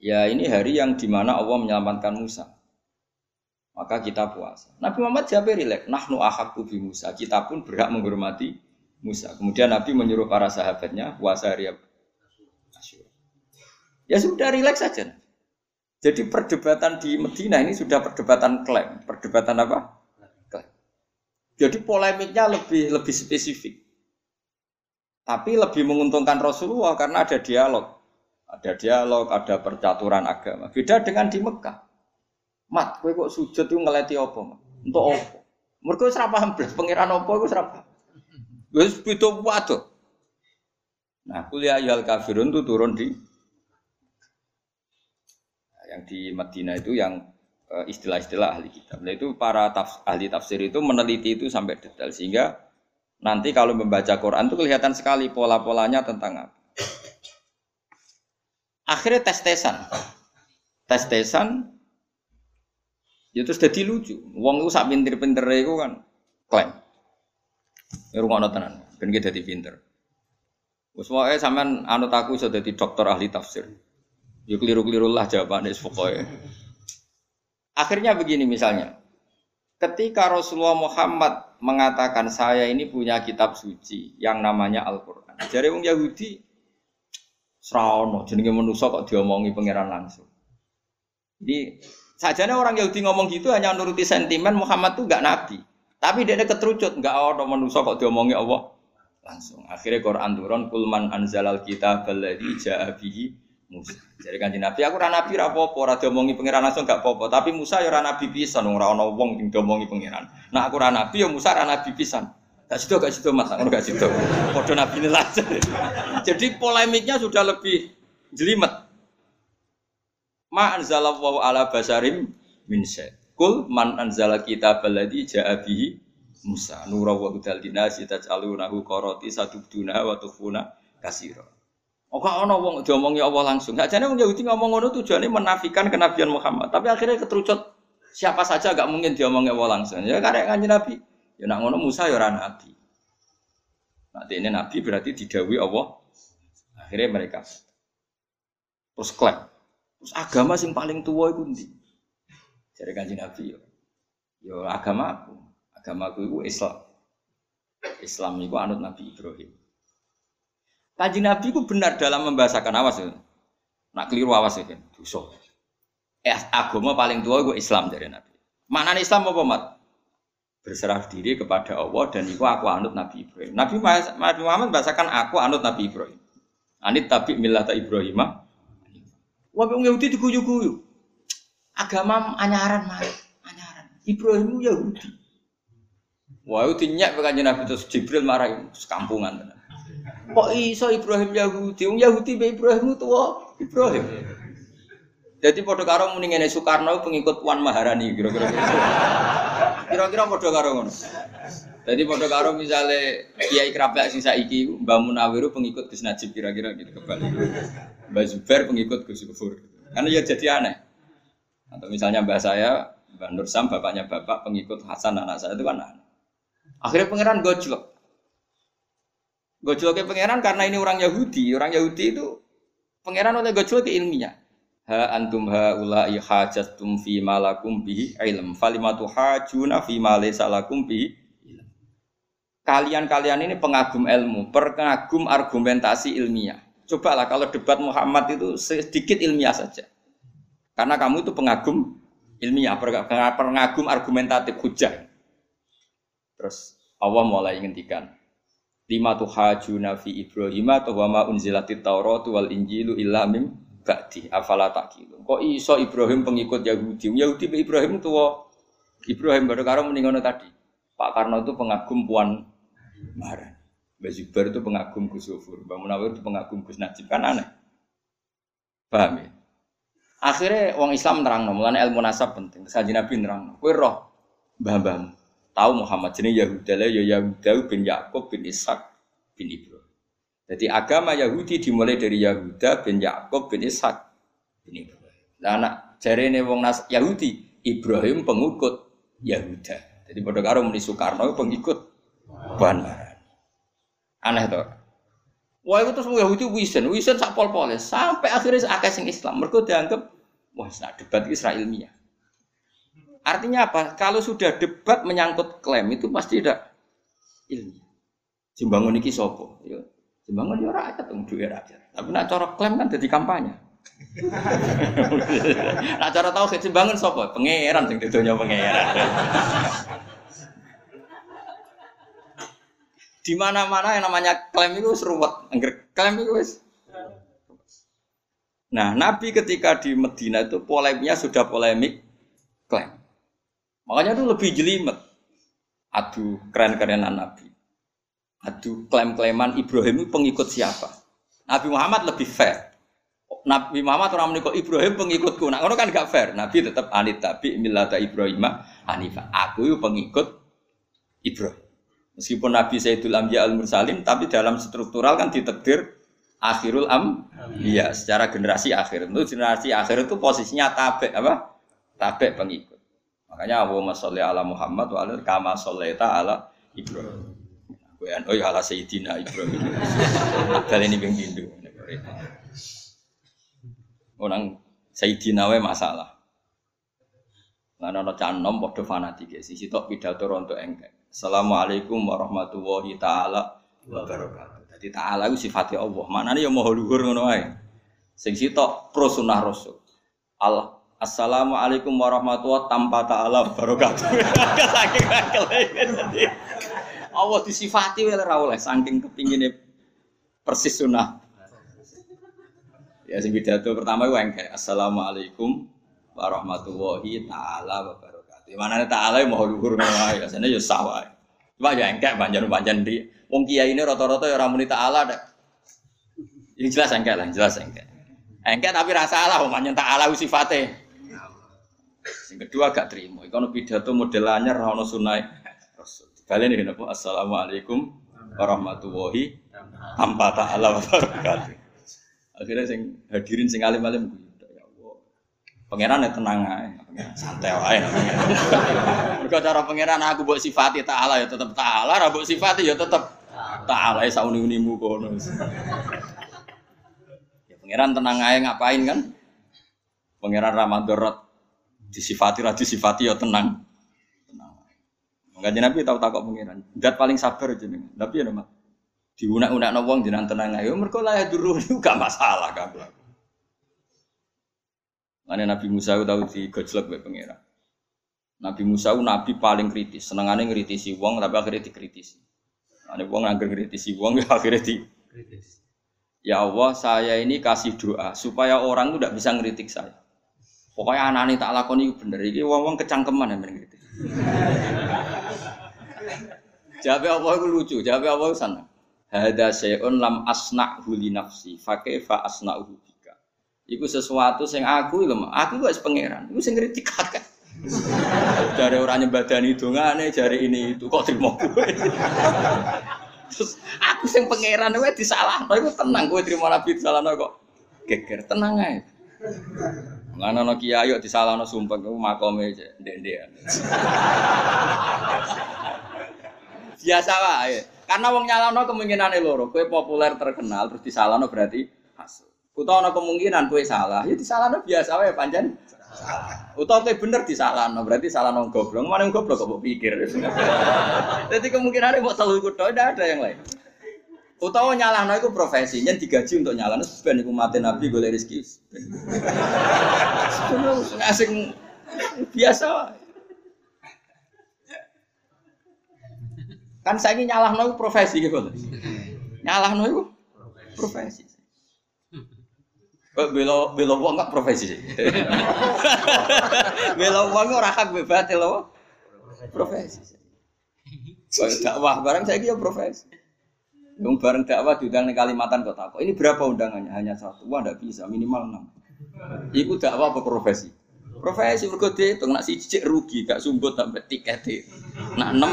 Ya ini hari yang di mana Allah menyelamatkan Musa. Maka kita puasa. Nabi Muhammad siapa rileks? Nahnu ahakku bi Musa. Kita pun berhak menghormati Musa. Kemudian Nabi menyuruh para sahabatnya puasa hari Asyura. Ya sudah rileks saja. Jadi perdebatan di Medina ini sudah perdebatan klaim, perdebatan apa? Klaim. Jadi polemiknya lebih lebih spesifik. Tapi lebih menguntungkan Rasulullah karena ada dialog. Ada dialog, ada percaturan agama. Beda dengan di Mekah. Mat, kowe kok sujud itu ngeleti apa? Untuk apa? Mereka wis ora paham blas, pangeran apa iku wis ora paham. Wis waduh. Nah, kuliah ayal kafirun itu turun di yang di Madinah itu yang eh, istilah-istilah ahli kitab. Nah itu para taf, ahli tafsir itu meneliti itu sampai detail sehingga nanti kalau membaca Quran itu kelihatan sekali pola-polanya tentang apa. Akhirnya tes-tesan. Tes-tesan ya terus jadi lucu. Wong itu sak pinter-pinter itu kan klaim. Ya rumah tenan, ben jadi pinter. Wes wae sampean anut aku iso dadi dokter ahli tafsir. Ya keliru-keliru lah jawabannya pokoknya. Akhirnya begini misalnya. Ketika Rasulullah Muhammad mengatakan saya ini punya kitab suci yang namanya Al-Quran. Jadi orang Yahudi Serawono jenenge manusa kok diomongi pangeran langsung. Jadi sajane orang Yahudi ngomong gitu hanya nuruti sentimen Muhammad tuh gak nabi. Tapi dia keterucut nggak ada manusa kok diomongi Allah langsung. Akhirnya Quran turun kulman anzalal kita baladi ja'a Musa. Jadi kan Nabi aku ora nabi ora apa-apa, ora diomongi pangeran langsung gak apa-apa. Tapi Musa ya ora nabi pisan, ora ana wong sing diomongi pangeran. Nah aku ora nabi ya Musa ora nabi pisan. Gak situ gak situ mas, aku gak situ. Podo nabi ini Jadi polemiknya sudah lebih jelimet. Ma anzalallahu ala basarim min Kul man anzala kitab alladhi ja'a bihi Musa nura wa hudal dinasi taj'alunahu qarati sadubduna wa tukhuna kasira. Oh kok ana wong diomongi Allah langsung. Gak jane wong Yahudi ngomong ngono tujuane menafikan kenabian Muhammad. Tapi akhirnya keterucut siapa saja gak mungkin diomongi Allah langsung. Ya karek kanjeng Nabi. Ya nak ngono Musa ya ora nabi. Nanti ini nabi berarti didawi Allah. Akhirnya mereka terus klaim. Terus agama sing paling tua itu ndi? Jadi kanji Nabi yo. Yo agama aku. Agama aku itu Islam. Islam itu anut Nabi Ibrahim. Kanji Nabi itu benar dalam membahasakan awas ya. Nak keliru awas ya. Dosa. Eh, agama paling tua itu Islam dari Nabi. Mana Islam apa mat? berserah diri kepada Allah dan itu aku anut Nabi Ibrahim. Nabi Muhammad bahasakan aku anut Nabi Ibrahim. Anit tapi milata Ibrahim. Wah, Yahudi diguyu-guyu. Agama anyaran mah, anyaran. Ibrahim Yahudi. Wah, itu nyak Nabi terus Jibril marah sekampungan. Kok iso Ibrahim Yahudi? Wong Yahudi be Ibrahim tua Ibrahim. Jadi pada karo muni ngene Soekarno pengikut Puan Maharani kira-kira. Kira-kira padha karo ngono. Jadi padha karo misale Kiai Krabak sing saiki Mbah Munawiru pengikut Gus Najib kira-kira gitu kebalik. Mbah Zubair pengikut Gus Gufur. Karena ya jadi aneh. Atau misalnya mbak saya, Mbak Nur Sam, bapaknya bapak, pengikut Hasan anak saya itu kan aneh. Akhirnya pangeran gojlok. Gojloknya pangeran karena ini orang Yahudi. Orang Yahudi itu pangeran oleh gojlok ke ilmiah. Ha antum ha ulai hajatum fi malakum bihi ilm. Falimatu hajuna fi ma salakum bihi Kalian-kalian ini pengagum ilmu, pengagum argumentasi ilmiah. Cobalah kalau debat Muhammad itu sedikit ilmiah saja. Karena kamu itu pengagum ilmiah, pengagum argumentatif hujah. Terus Allah mulai ngendikan lima tuh hajuna fi Ibrahim atau wama unzilatit Taurat wal Injilu illa mim ba'di afala. Kok iso Ibrahim pengikut Yahudi? Yahudi Ibrahim itu Ibrahim baru karo meninggal tadi. Pak Karno itu pengagum Puan Maharani. Mbak Zubair itu pengagum Gus Gufur. Mbak Munawir itu pengagum Gus Najib. Kan aneh. Paham ya? Akhirnya wong Islam nerang mulane ilmu nasab penting. Saji Nabi nerang. Kowe roh mbah-mbahmu. Tahu Muhammad jenenge Yahuda ya Yahuda bin Yakub bin Ishak bin Ibrahim. Jadi agama Yahudi dimulai dari Yahuda bin Yakub bin Ishak bin Ibrahim. Lah anak jarene wong nas Yahudi Ibrahim pengikut Yahuda. Jadi pada karo muni Soekarno pengikut Ban Aneh tuh. Wah itu terus Yahudi wisen, wisen sak pol poles sampai akhirnya akeh sing Islam. Mereka dianggap wah nak debat Israel ilmiah. Artinya apa? Kalau sudah debat menyangkut klaim itu pasti tidak ilmiah. Jembangun iki sopo, ya. Jembangun ya rakyat, dong duwe rakyat. Tapi nak cara klaim kan jadi kampanye. nak cara tahu jembangun sopo, pangeran sing didonya pangeran. Di mana-mana yang namanya klaim itu seruat. Angger klaim itu wis. Nah, Nabi ketika di Medina itu polemiknya sudah polemik klaim. Makanya itu lebih jelimet. Aduh, keren-kerenan Nabi. Aduh, klaim-klaiman Ibrahim itu pengikut siapa? Nabi Muhammad lebih fair. Nabi Muhammad orang menikah Ibrahim pengikutku. Nah, kan gak fair. Nabi tetap anit tapi milata Ibrahim Hanifah. Aku itu pengikut Ibrahim. Meskipun Nabi Sayyidul Ambiya al Mursalim, tapi dalam struktural kan ditekdir akhirul am, iya secara generasi akhir. Itu generasi akhir itu posisinya tabe apa? Tabe pengikut. Makanya Allahumma sholli ala Muhammad wa ala kama shollaita ala Ibrahim. Gue oh ya ala Sayyidina Ibrahim. Kali ini bing bindu. Orang Sayyidina we masalah. Lan ana canom padha fanatik sisi tok pidato rontok engkek. Assalamualaikum warahmatullahi taala wabarakatuh. Jadi ta'ala itu sifatnya Allah. Mana nih yang mau luhur ngono ae. Sing sitok pro sunnah rasul. Allah Assalamualaikum warahmatullahi tanpa ta'ala barakatuh. Saking akele. Allah disifati oleh ra saking kepingine persis sunnah. Ya sing pidato pertama iku engke Assalamualaikum warahmatullahi taala wabarakatuh. Mana taala mau luhur ngono ae, asane ya sah. Cuma ya engke banjan-banjan di wong kiai ini rata-rata ya ora muni taala dak. Ini jelas engke lah, jelas engke. Engke tapi rasa salah wong panjen taala sifate. Sing kedua gak terima. Iku pidato model anyar ora ono sunah Rasul. Baleni napa Assalamualaikum warahmatullahi tanpa taala wabarakatuh. Akhirnya sing hadirin sing alim-alim ya Allah. Pangeran ya tenang ae, santai wae. Mergo cara pangeran aku mbok sifati taala ya tetep taala, ra mbok sifati ya tetep taala ya sauni-unimu kono. Ya pangeran tenang ae ngapain kan? Pangeran Ramadorot disifati ra disifati ya tenang. Tenang. Enggak Nabi tahu takok pangeran. Dat paling sabar jenengan. Tapi ya Mas diunak-unak wong jenengan tenang ayo mergo lah dulu gak masalah kan. Mana Nabi Musa itu tahu di gojlok be pangeran. Nabi Musa nabi paling kritis, senengannya ngritisi wong tapi akhirnya dikritisi. Ada wong angger ngritisi wong ya akhirnya di kritis. Ya Allah, saya ini kasih doa supaya orang itu tidak bisa ngeritik saya. Pokoknya anak ini tak lakoni bener. Ini wong-wong kecangkeman yang ngeritik. Jawab Allah itu lucu, jawab Allah itu sana. Hada se'un lam asna huli nafsi, fakih fa asna bika. Iku sesuatu sing aku lho, aku wis pangeran. Iku sing kritik kakek. Jare ora nyembadani dongane, jare ini itu kok terima gue. Terus aku sing pangeran wae disalahno iku tenang kowe terima nabi disalahno kok. Geger tenang ae. Mana no kiai yuk disalahno sumpah kamu makome ndek-ndekan. Biasa wae. Karena wong kemungkinan loro, kue populer terkenal terus disalahno berarti hasil. Utawa ana kemungkinan kue salah, ya disalahno biasa wae panjen. Utawa kue bener disalahno, berarti salahno goblok. Mana goblok kok pikir. Jadi kemungkinan mau telu iku tidak ada yang lain. Utawa nyalahno itu profesinya digaji untuk nyalahno ben iku mati nabi golek rezeki. Asing biasa. Kan saya ini nyalah no profesi gitu. Nyalah no itu profesi. Belo belo uang nggak profesi. belo uang orang hak bebas lo profesi. Dakwah barang saya kira profesi. Yang bareng dakwah diundang di Kalimantan kota. Kok ini berapa undangannya? Hanya satu. Wah, tidak bisa. Minimal enam. Iku dakwah apa profesi? Profesi mergo dihitung nak siji rugi gak sumbut sampai tiket. Nak enam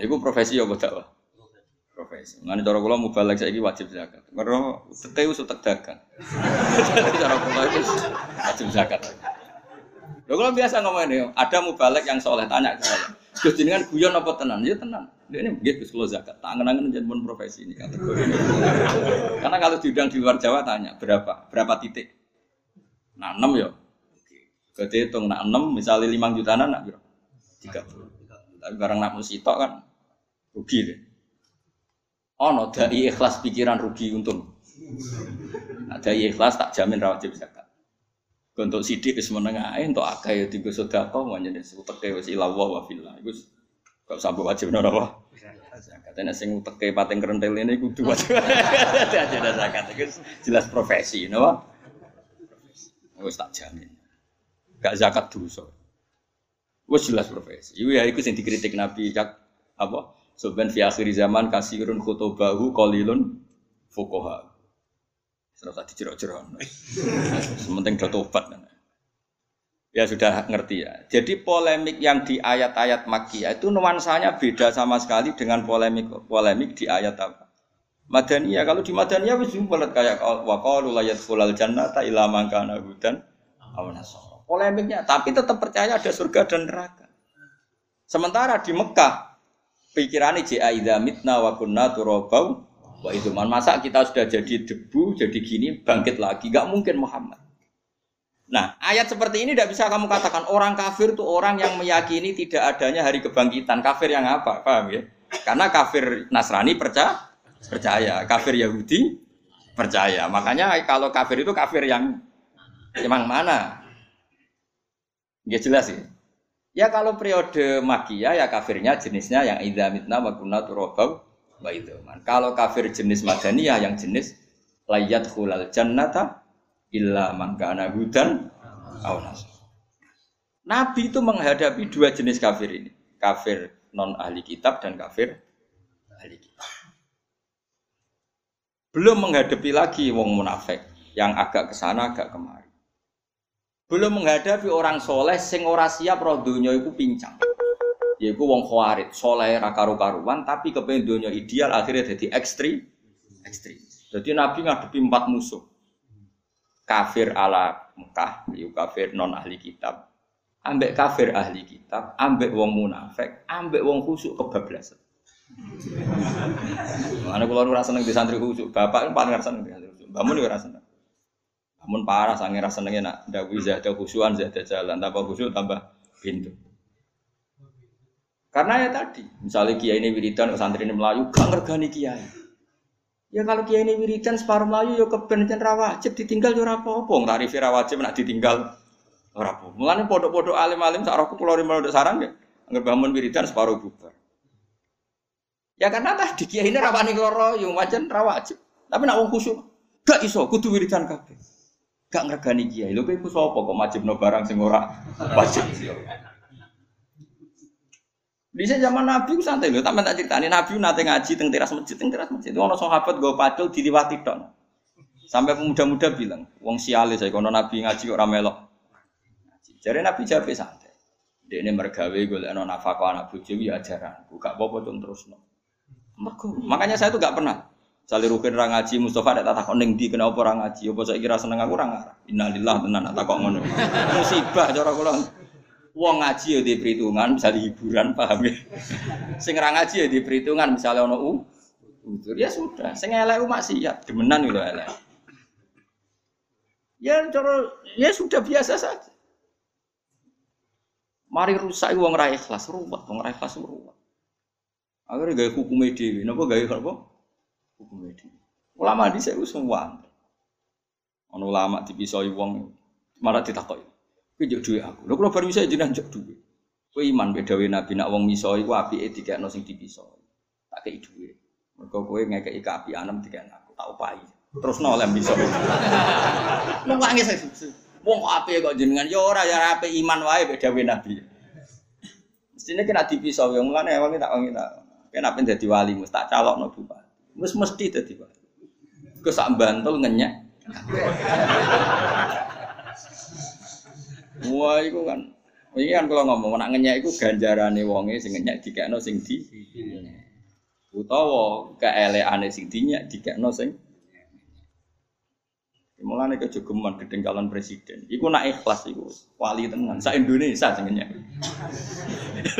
Iku profesi ya dakwah. Profesi. Ngene cara kula mubalek saiki wajib zakat. Mergo tete wis utek dagang. cara kula itu wajib zakat. Lho kula biasa ngomong ini, ada mubalek yang soleh tanya ke saya. Gus jenengan guyon apa tenan? Ya tenan. Dia ini Gus kula zakat. Tak angen-angen jenengan profesi ini kategori. Karena kalau diundang di luar Jawa tanya berapa? Berapa titik? Nah, 6 ya. Oke. hitung nak 6 misalnya 5 juta nak berapa? 30. Tapi barang nak musitok kan rugi deh. Oh no, dari ikhlas pikiran rugi untung. Nah, ikhlas tak jamin rawat zakat. Untuk sidik wis menengah untuk akeh ya tiga sedekah mau jadi wis ilawa wa fillah. Iku gak sampai wajib nora apa? Katanya sing uteke pating kerentel ini kudu wajib. Ada zakat itu jelas profesi, napa? Wis tak jamin. Gak zakat dosa. Wis jelas profesi. Iku ya iku sing dikritik Nabi apa? Soben fi akhir zaman kasirun khutubahu qalilun fuqaha. Serasa tadi jerok-jerok. Sementing do tobat. Ya sudah ngerti ya. Jadi polemik yang di ayat-ayat Makkiyah itu nuansanya beda sama sekali dengan polemik polemik di ayat apa? Madaniyah. Kalau di Madaniyah wis bulat kayak wa qalu la yadkhulul jannata illa man kana hudan aw Polemiknya, tapi tetap percaya ada surga dan neraka. Sementara di Mekah pikirannya jika idza mitna wa kunna turabau wa itu man masa kita sudah jadi debu jadi gini bangkit lagi gak mungkin Muhammad nah ayat seperti ini tidak bisa kamu katakan orang kafir itu orang yang meyakini tidak adanya hari kebangkitan kafir yang apa paham ya Karena kafir Nasrani percaya, percaya, kafir Yahudi percaya. Makanya kalau kafir itu kafir yang emang mana? Ya jelas sih. Ya kalau periode makia ya kafirnya jenisnya yang idza mitna wa kunna turabau wa Kalau kafir jenis madaniyah yang jenis layat khulal jannata illa man kana hudan Nabi itu menghadapi dua jenis kafir ini. Kafir non ahli kitab dan kafir ahli kitab. Belum menghadapi lagi wong munafik yang agak ke sana agak kemari. Belum menghadapi orang soleh sing ora siap roh donya iku pincang. Yaiku wong khawarit, soleh ra karu-karuan tapi kepengen donya ideal akhirnya jadi ekstrim. Ekstrim. Jadi Nabi ngadepi empat musuh. Kafir ala Mekah, yaiku kafir non ahli kitab. Ambek kafir ahli kitab, ambek wong munafik, ambek wong khusuk kebablasan. Mana kalau nu rasa di santri khusyuk, bapak paling rasa di santri khusyuk. Bangun juga rasa Bangun parah, sange rasa nengnya nak dawi zada khusyuan zada jalan, tambah khusyuk tambah pintu. Karena ya tadi, misalnya kiai ini wiridan, santri ini melayu, gak ngergani kiai. Ya kalau kiai ini wiridan separuh melayu, ya kebencian rawajib ditinggal ya apa-apa. Tarifi rawajib nak ditinggal ora apa. Podok-podok alim-alim sak rohku kula rimel saran ya, anggap bangun wiridan separuh bubar. Ya karena tadi kiai ini rawani loro yang wajan rawajib. Tapi nak wong khusyuk gak iso kudu wiridan kabeh. Gak ngregani kiai. Lho kowe sapa kok majibno barang sing ora wajib. Bisa zaman Nabi santai lho, tapi tak ceritani Nabi nate ngaji teng teras masjid, teng teras masjid. Ono sahabat gue pacul diliwati tok. Sampai pemuda-muda bilang, wong siale saya kono Nabi ngaji kok ora melok. Jadi Nabi jawab santai. Dia ini mergawe gue leno nafkah anak ya ajaran. Buka apa tuh terus no. Makanya saya tuh gak pernah. Sali rukin orang ngaji Mustafa ada takut neng di kenapa orang ngaji? Apa saya kira seneng aku orang ngarah. Tenan tak kok ngono. Musibah cara kula. Wong ngaji ya di perhitungan bisa hiburan paham ya. Sing ra ngaji ya di perhitungan misalnya ono u utur ya sudah. Sing elek maksiat demenan lho elek. Ya cara ya sudah biasa saja. Mari rusak wong ra ikhlas, ruwet wong ra ikhlas ruwet. Akhirnya gaya hukum dewi, nopo gaya apa? Hukum dewi. Ulama di saya semua. Ono ulama dipisoi wong malah ditakoi. Kowe jek duwe aku. Lho kula bar bisa jenengan jek duwe. Kowe iman bedawe Nabi nak wong miso iku apike dikekno sing dipisoi. Tak kei duwe. Mergo kowe ngekeki anem dikekno aku tak upahi. Terus no oleh miso. Wong nangis Wong kok apike kok jenengan ya ora ya apik iman wae bedawe Nabi. Mestinya kena dipisau yang mulane wong tak wong tak Kenapa jadi wali mus tak calok no bupati. Mus mesti jadi wali. Kesak bantul ngenyak. Wah, itu kan. Ini kan kalau ngomong nak ngenyak itu ganjarane wonge sing ngenyak dikekno sing di. Utawa keeleane sing dinyak dikekno sing Mulane kejogeman gedeng calon presiden. Iku nak ikhlas iku wali tenan. Sa Indonesia sing ngenyak.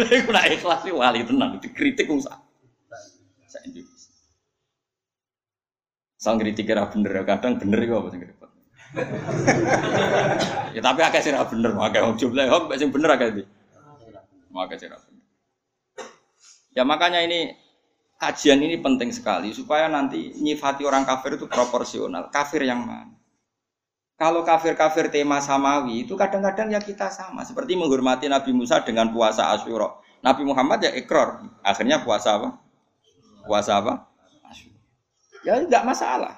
Iku nak ikhlas iku wali tenan. Dikritik wong sak. Sa Indonesia. Sang kritik kira bener, kadang bener iku apa sing. ya tapi akeh sing bener, akeh wong jumlah kok sing bener akeh iki. Maka sing bener. Ya makanya ini kajian ini penting sekali supaya nanti nyifati orang kafir itu proporsional. Kafir yang mana? Kalau kafir-kafir tema samawi itu kadang-kadang ya kita sama. Seperti menghormati Nabi Musa dengan puasa Asyura. Nabi Muhammad ya ikrar. Akhirnya puasa apa? Puasa apa? Asyura. Ya tidak masalah.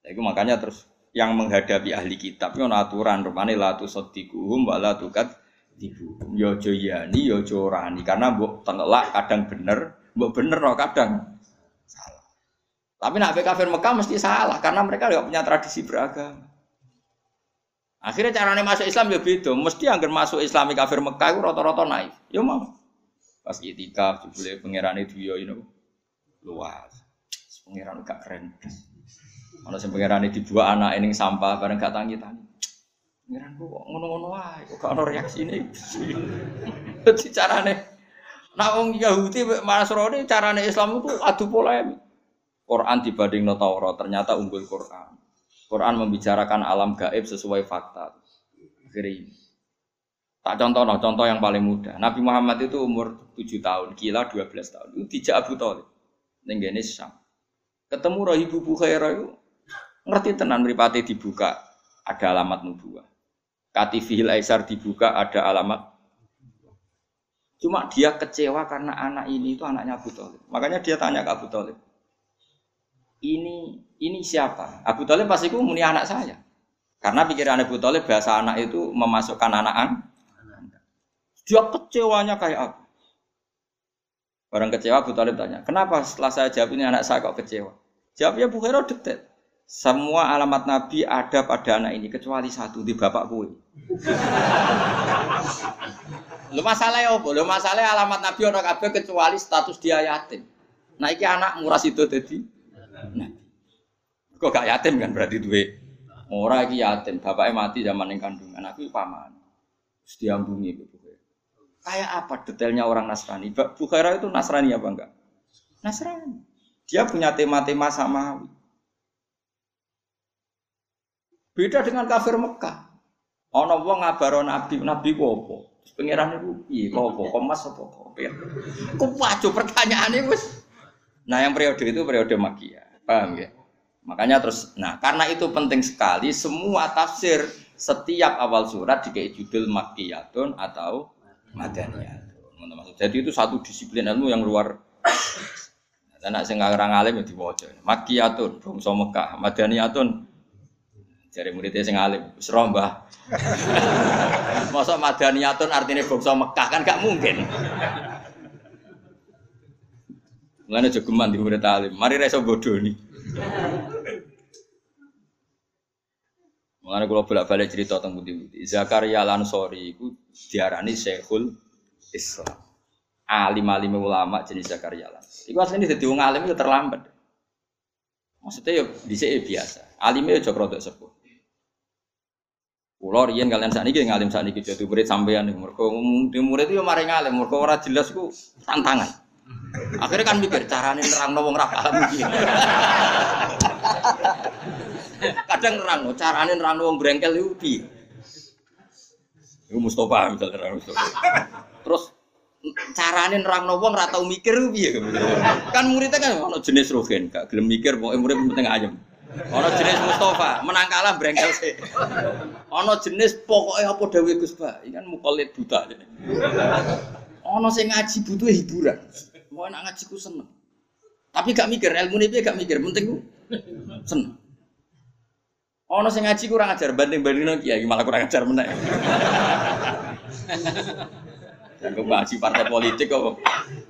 Ya, itu makanya terus yang menghadapi ahli kitab itu aturan rumane la tusaddiquhum wa la tukat tibu. Yo ya yani yo ya rani karena mbok tengelak kadang bener, mbok bener no kadang salah. Tapi nak kafir Mekah mesti salah karena mereka tidak punya tradisi beragama. Akhirnya caranya masuk Islam ya beda. Mesti anggar masuk Islam kafir Mekah itu rata-rata naik. Ya mau. Pas itikaf jebule pangeran itu ya ini luas. Pangeran gak keren. Mana sing pangeran dibuat anak ini sampah bareng gak tangi tangi. Pangeran kok ngono-ngono wae, kok gak ono reaksi ini. Jadi carane Nah, orang Yahudi malah Nasrani carane Islam itu adu polemik. Quran dibanding Taurat ternyata unggul Quran. Quran membicarakan alam gaib sesuai fakta. Akhirnya Tak contoh, no, contoh yang paling mudah. Nabi Muhammad itu umur 7 tahun, gila 12 tahun. Itu dijak Abu Talib. Nenggene Syam. Ketemu Rahibu Bukhairah itu ngerti tenan mripate dibuka ada alamat nubuah. Katifihil Aisar dibuka ada alamat Cuma dia kecewa karena anak ini itu anaknya Abu Talib. Makanya dia tanya ke Abu Talib. Ini ini siapa? Abu Talib pasti itu muni anak saya. Karena pikiran Abu Talib bahasa anak itu memasukkan anak Dia kecewanya kayak apa? Orang kecewa Abu Talib tanya, kenapa setelah saya jawab ini anak saya kok kecewa? Jawabnya Bukhari detail. Semua alamat Nabi ada pada anak ini kecuali satu di bapak gue. Lu masalah ya? Lu masalah alamat Nabi orang kabeh kecuali status dia yatim. Nah iki anak murah itu tadi. Nah. Kok gak yatim kan berarti duwe. Ora iki yatim, bapaknya mati zaman yang kandungan. Aku paman. Terus diambungi gitu. Kayak apa detailnya orang Nasrani? Bukhaira itu Nasrani apa enggak? Nasrani. Dia punya tema-tema samawi. Beda dengan kafir Mekah. Ono wong ngabaro nabi, nabi ku apa? Pangeran iku piye? Kok apa? Kok mas apa? Ku wajo pertanyaane wis. Nah, yang periode itu periode Makkiyah. Paham ya? Makanya terus nah, karena itu penting sekali semua tafsir setiap awal surat dikei judul Makkiyatun atau Madaniyatun. Jadi itu satu disiplin ilmu yang luar Anak sing ngarang alim ya diwaca. Makkiyatun, bangsa Mekah, Madaniyatun Jari muridnya sing alim, wis Mbah. Masa madaniyatun artinya bangsa Mekah kan gak mungkin. Mulane jogeman di murid alim. Mari reso bodoni. Mulane kula bolak-balik cerita tentang budi-budi. Zakaria Lansori iku diarani Syekhul Islam. Alim-alim ulama jenis Zakaria Lan. Iku asline dadi wong alim itu terlambat. Maksudnya ya dhisik biasa. Alime ya jogro sepuh. Kulo riyen kalian saat ini ngalim saat ini jadi murid sampean mereka di murid itu mari ngalim mereka orang jelas ku tantangan. Akhirnya kan mikir carane nerang wong ra paham Kadang nerang no carane nerang wong brengkel itu piye. Iku Mustafa misalnya nerang Mustafa. Terus carane nerang wong ra tau mikir piye Kan muridnya kan ono jenis rogen gak gelem mikir pokoke murid penting ayam. Ono jenis Mustafa, menang kalah brengkel sih. Ono jenis pokoknya apa dawe Gus Ba, ini kan mukolit buta. Ono sing ngaji butuh hiburan. Mau nak ngaji ku seneng. Tapi gak mikir, ilmu ini gak mikir, penting ku seneng. Ono sing ngaji kurang ajar banding-banding kiai malah kurang ajar meneh. Dan ngaji partai politik kok.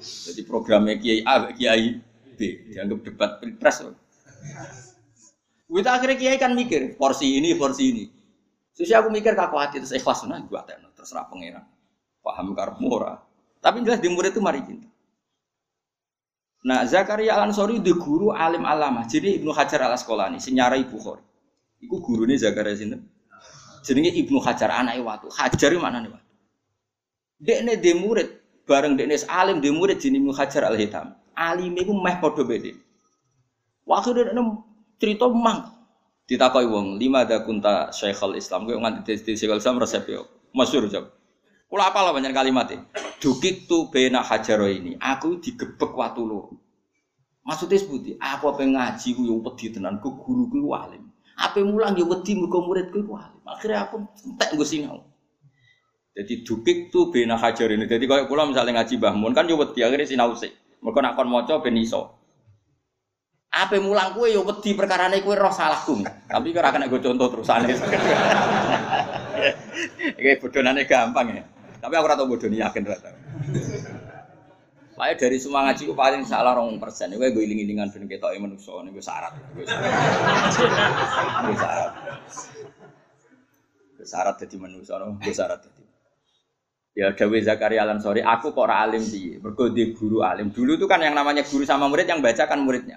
Jadi programnya kiai A, kiai B dianggap debat pilpres. Kita akhirnya kiai kan mikir, porsi ini, porsi ini. Susi aku mikir kaku hati terus ikhlas nah gua terus terserah pangeran. Paham karep murah. Tapi jelas di murid itu mari cinta. Nah, Zakaria Al Ansori di guru alim alama. Jadi Ibnu Hajar Al Asqalani senyarai Bukhari. Iku gurune Zakaria sinten? Jenenge Ibnu Hajar anak watu. Hajar mana nih watu? Dekne di murid bareng dekne alim di murid jenenge Ibnu Hajar Al Hitam. Alim iku meh padha beda. Waktu dekne cerita mang. Ditakoi wong lima ada kunta Syekhul Islam. Gue nganti di Syekhul Islam resep yo. Masyhur jawab kula apa lah banyak kalimat e dukik tu bena hajaro ini. Aku digebek waktu lu maksudnya sebuti aku apa ngaji gue yang pedih tenan gue guru gue walim apa mulang yo wedi mergo murid gue walim akhirnya aku entek gue sinau. Jadi dukik tu bena hajar ini. Jadi kalau kula misalnya ngaji bahmun kan yo wedi akhirnya sinau sih mereka nak kon ben iso Apa mulang kue yo wedi perkarane kue roh salahku. Tapi ora kena gue contoh terusane. Iki bodonane gampang ya. Tapi aku ora tau bodoni yakin ora tau. Pokoknya dari semua ngaji ku paling salah rong persen. Gue gue iling-ilingan ben ketok e manusa niku syarat. Gue syarat. Gue syarat dadi manusa, gue syarat dadi. Ya Dawe Zakaria Alan sorry, aku kok alim piye? Mergo guru alim. Dulu tuh kan yang namanya guru sama murid yang baca kan muridnya.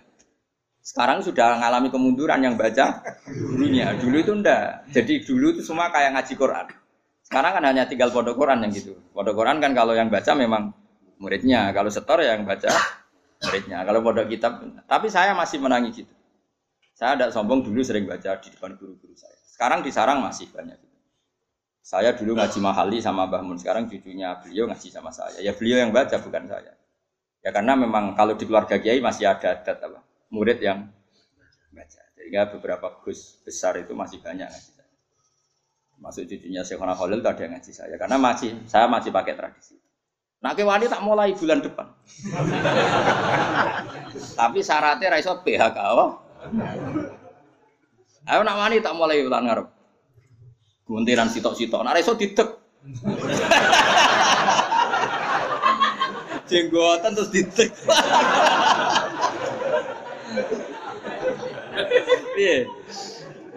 Sekarang sudah mengalami kemunduran yang baca gurunya. Dulu itu ndak. Jadi dulu itu semua kayak ngaji Quran. Sekarang kan hanya tinggal pondok Quran yang gitu. Pondok Quran kan kalau yang baca memang muridnya. Kalau setor yang baca muridnya. Kalau pondok kitab. Tapi saya masih menangi gitu. Saya tidak sombong dulu sering baca di depan guru-guru saya. Sekarang di sarang masih banyak. Saya dulu ngaji mahali sama Mbah Mun, sekarang cucunya beliau ngaji sama saya. Ya beliau yang baca bukan saya. Ya karena memang kalau di keluarga kiai masih ada adat apa murid yang baca. Sehingga beberapa gus besar itu masih banyak ngaji saya. Masuk cucunya Syekhona Khalil ada yang ngaji saya karena masih saya masih pakai tradisi. Nah wani tak mulai bulan depan. Tapi syaratnya raiso PHK. Oh. Ayo nak wani tak mulai bulan ngarep. Guntiran sitok-sitok. Nah raiso didek. Jenggotan terus didek. Iya.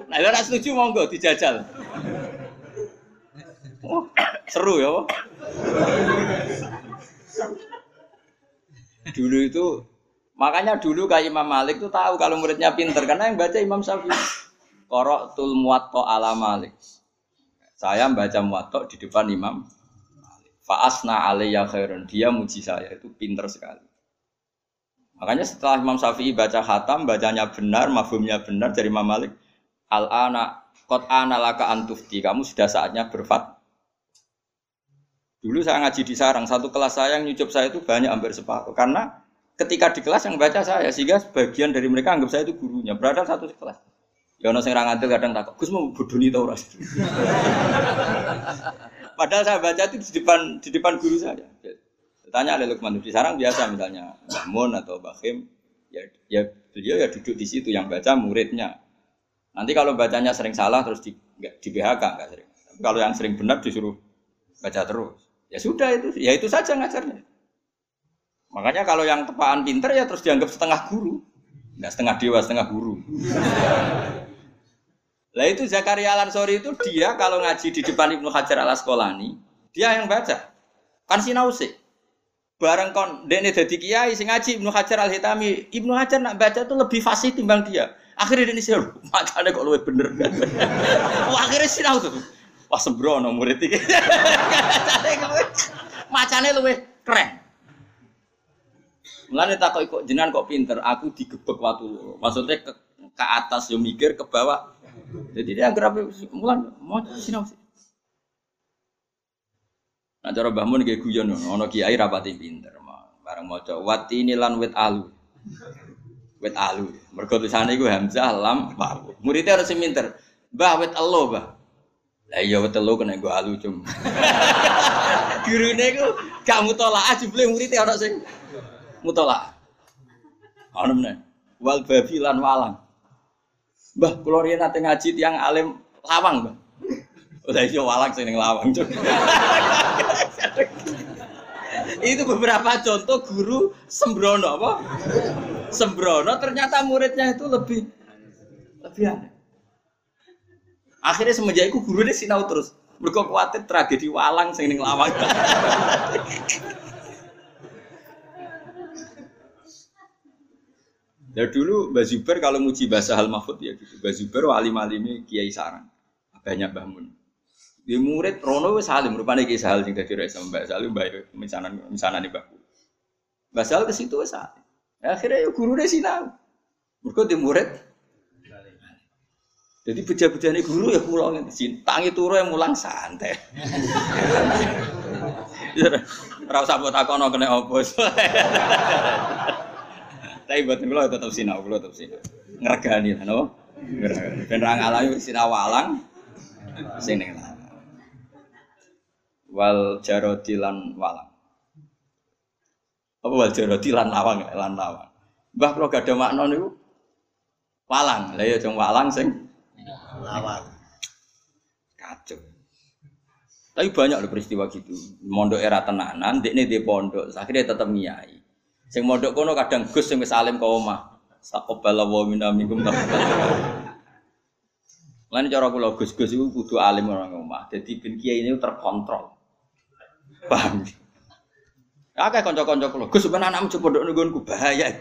Nah, ora setuju monggo dijajal. Oh, seru ya. Dulu itu makanya dulu kayak Imam Malik tuh tahu kalau muridnya pinter karena yang baca Imam Syafi'i. Korok tul muwatta ala Malik. Saya membaca muwatta di depan Imam Fa'asna alaiya khairun. Dia muji saya itu pinter sekali. Makanya setelah Imam Syafi'i baca khatam, bacanya benar, mafhumnya benar dari Imam Malik. Al-ana kot ana laka antufti. Kamu sudah saatnya berfat Dulu saya ngaji di sarang, satu kelas saya yang nyucup saya itu banyak hampir separuh. Karena ketika di kelas yang baca saya, sehingga sebagian dari mereka anggap saya itu gurunya. Berada satu kelas. Ya ono sing rangadil kadang takut, Gus mau bodoni tau ora. Padahal saya baca itu di depan di depan guru saya. Tanya oleh Lukman di sarang biasa misalnya Mbah atau Mbah ya, ya beliau ya duduk di situ yang baca muridnya. Nanti kalau bacanya sering salah terus di, di BHK enggak sering. Tapi kalau yang sering benar disuruh baca terus. Ya sudah itu, ya itu saja ngajarnya. Makanya kalau yang tepaan pinter ya terus dianggap setengah guru. Enggak setengah dewa, setengah guru. Lah itu Zakaria Al Ansori itu dia kalau ngaji di depan Ibnu Hajar Al Asqalani, dia yang baca. Kan sinau sih. Bareng kon dene dadi kiai sing ngaji Ibnu Hajar Al Hitami, Ibnu Hajar nak baca tuh lebih fasih timbang dia. Akhirnya dia sih, macamnya kok lebih bener kan. Wah, akhirnya sinau tuh. Wah sembrono murid iki. Macane luwih keren. Mulane takok kok jenengan kok pinter, aku digebek loro. Maksudnya ke, ke atas yo mikir ke bawah. Jadi dia agar mulan mau sinau sih. Nah cara Mbah Mun nggih guyon ono kiai rapati pinter. Bareng maca wati ini lan wit alu. Wit alu. Mergo tulisane iku hamzah lam wawu. Muridnya harus pinter. Mbah wit elo, Mbah. Lah iya lo kena gue alu cum. Gurune iku gak mutolaah jebule murid ana sing mutolaah. Ana meneh. Wal babi lan walang. Mbah kula riyen nate ngaji tiang alim lawang, Mbah. Lah iya walang sing lawang. Itu beberapa contoh guru sembrono apa? Sembrono ternyata muridnya itu lebih lebih aneh. Akhirnya semenjak itu guru ini sinau terus. Mereka khawatir tragedi walang sing ning lawang. Ya dulu Mbak Zuber kalau muji bahasa Hal Mahfud ya gitu. Mbak Zuber wali malimi Kiai Sarang. Banyak bangun. Di murid Rono wis salim rupane Kiai Sahal sing dadi sama Mbak Salim Mbak misanan misanan Mbak. Mbak Sahal ke situ wis salim. Akhirnya ya guru deh sinau. Mereka di murid jadi beja-bejane guru ya pulau ngene. Tangi turu yang mulang santai. Ora usah mbok takono kena opo. Tapi buat kula tetap sinau, kula tetap sinau. Ngregani lah napa? Ngregani. Ben ra ngalahi sinau walang sing Wal jarodi lan walang. Apa wal jarodi lan lawang lan lawang. Mbah kula gak ada makna niku walang. Lah ya jeng walang sing lawan kacau tapi banyak loh peristiwa gitu mondok era tenanan dek nih di pondok akhirnya tetap niai sing mondok kono kadang gus sing salim kau mah takobala wa minna minkum Lain cara kula gus-gus itu kudu alim orang omah. Jadi bin kiai ini terkontrol. Paham? Akeh kanca-kanca kula, Gus ben anakmu coba ndok nggonku bahaya.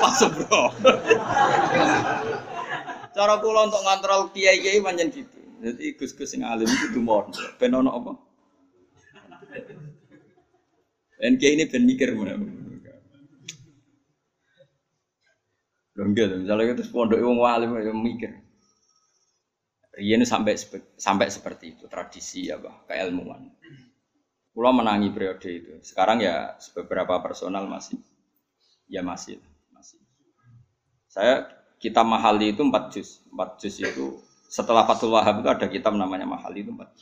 Wah bro. Cara kula untuk ngontrol kiai-kiai pancen gitu. Jadi gus-gus sing alim kudu mon. Ben apa? Ben kiai ini ben mikir mana. Lho enggak, misalnya itu pondok wong alim mikir. Rian sampai sampai seperti itu tradisi ya bah keilmuan. Pulau menangi periode itu. Sekarang ya beberapa personal masih ya masih masih. Saya kitab Mahali itu empat juz. Empat juz itu setelah Fathul Wahab itu ada kitab namanya Mahali itu empat.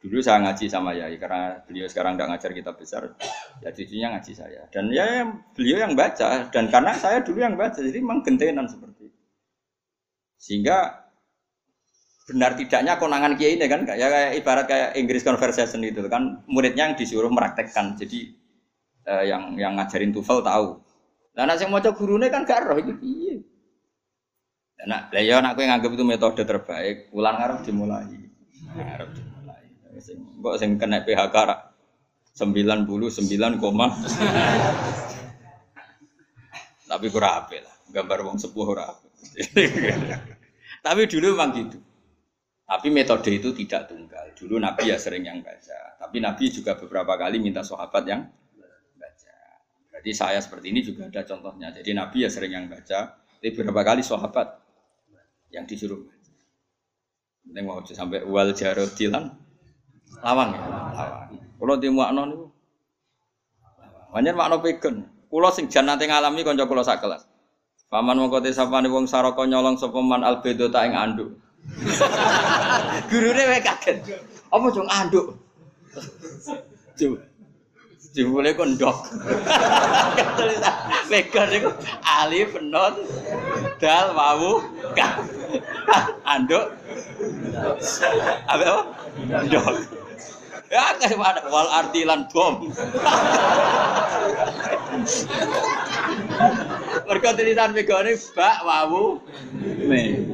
Dulu saya ngaji sama Yai karena beliau sekarang nggak ngajar kitab besar, ya cucunya ngaji saya. Dan ya beliau yang baca dan karena saya dulu yang baca jadi memang gentenan seperti itu. Sehingga benar tidaknya konangan kiai ini kan ya kayak ibarat kayak Inggris Conversation itu kan muridnya yang disuruh meraktekkan. Jadi eh, yang yang ngajarin TOEFL tahu. Nah, yang mau coba gurunya kan gak roh itu iya. Nah, lah ya nak kowe nganggep itu metode terbaik, ulang ngarep dimulai. Ngarep dimulai. Kok sing kena PHK rak 99, koma. Tapi kurang apik lah. Gambar wong sepuh ora Tapi dulu memang gitu. Tapi metode itu tidak tunggal. Dulu Nabi ya sering yang baca. Tapi Nabi juga beberapa kali minta sahabat yang baca. Jadi saya seperti ini juga ada contohnya. Jadi Nabi ya sering yang baca. Tapi beberapa kali sahabat yang disuruh Ini mau sampai wal jarodilan lawang ya, lawang. Kalau di makna itu, banyak makna pegan. Kulo sing jan nanti ngalami konco kulo sak kelas. Paman kote nih wong saroko nyolong sopeman albedo tak ing anduk. Gurune wae kaget. Apa jong anduk? Jebule kondok. Pegan itu alif non dal wawu ka. Anduk. Apa? Ndok. Ya kayak mana wal artilan bom. Mergo tulisan megane bak wawu me.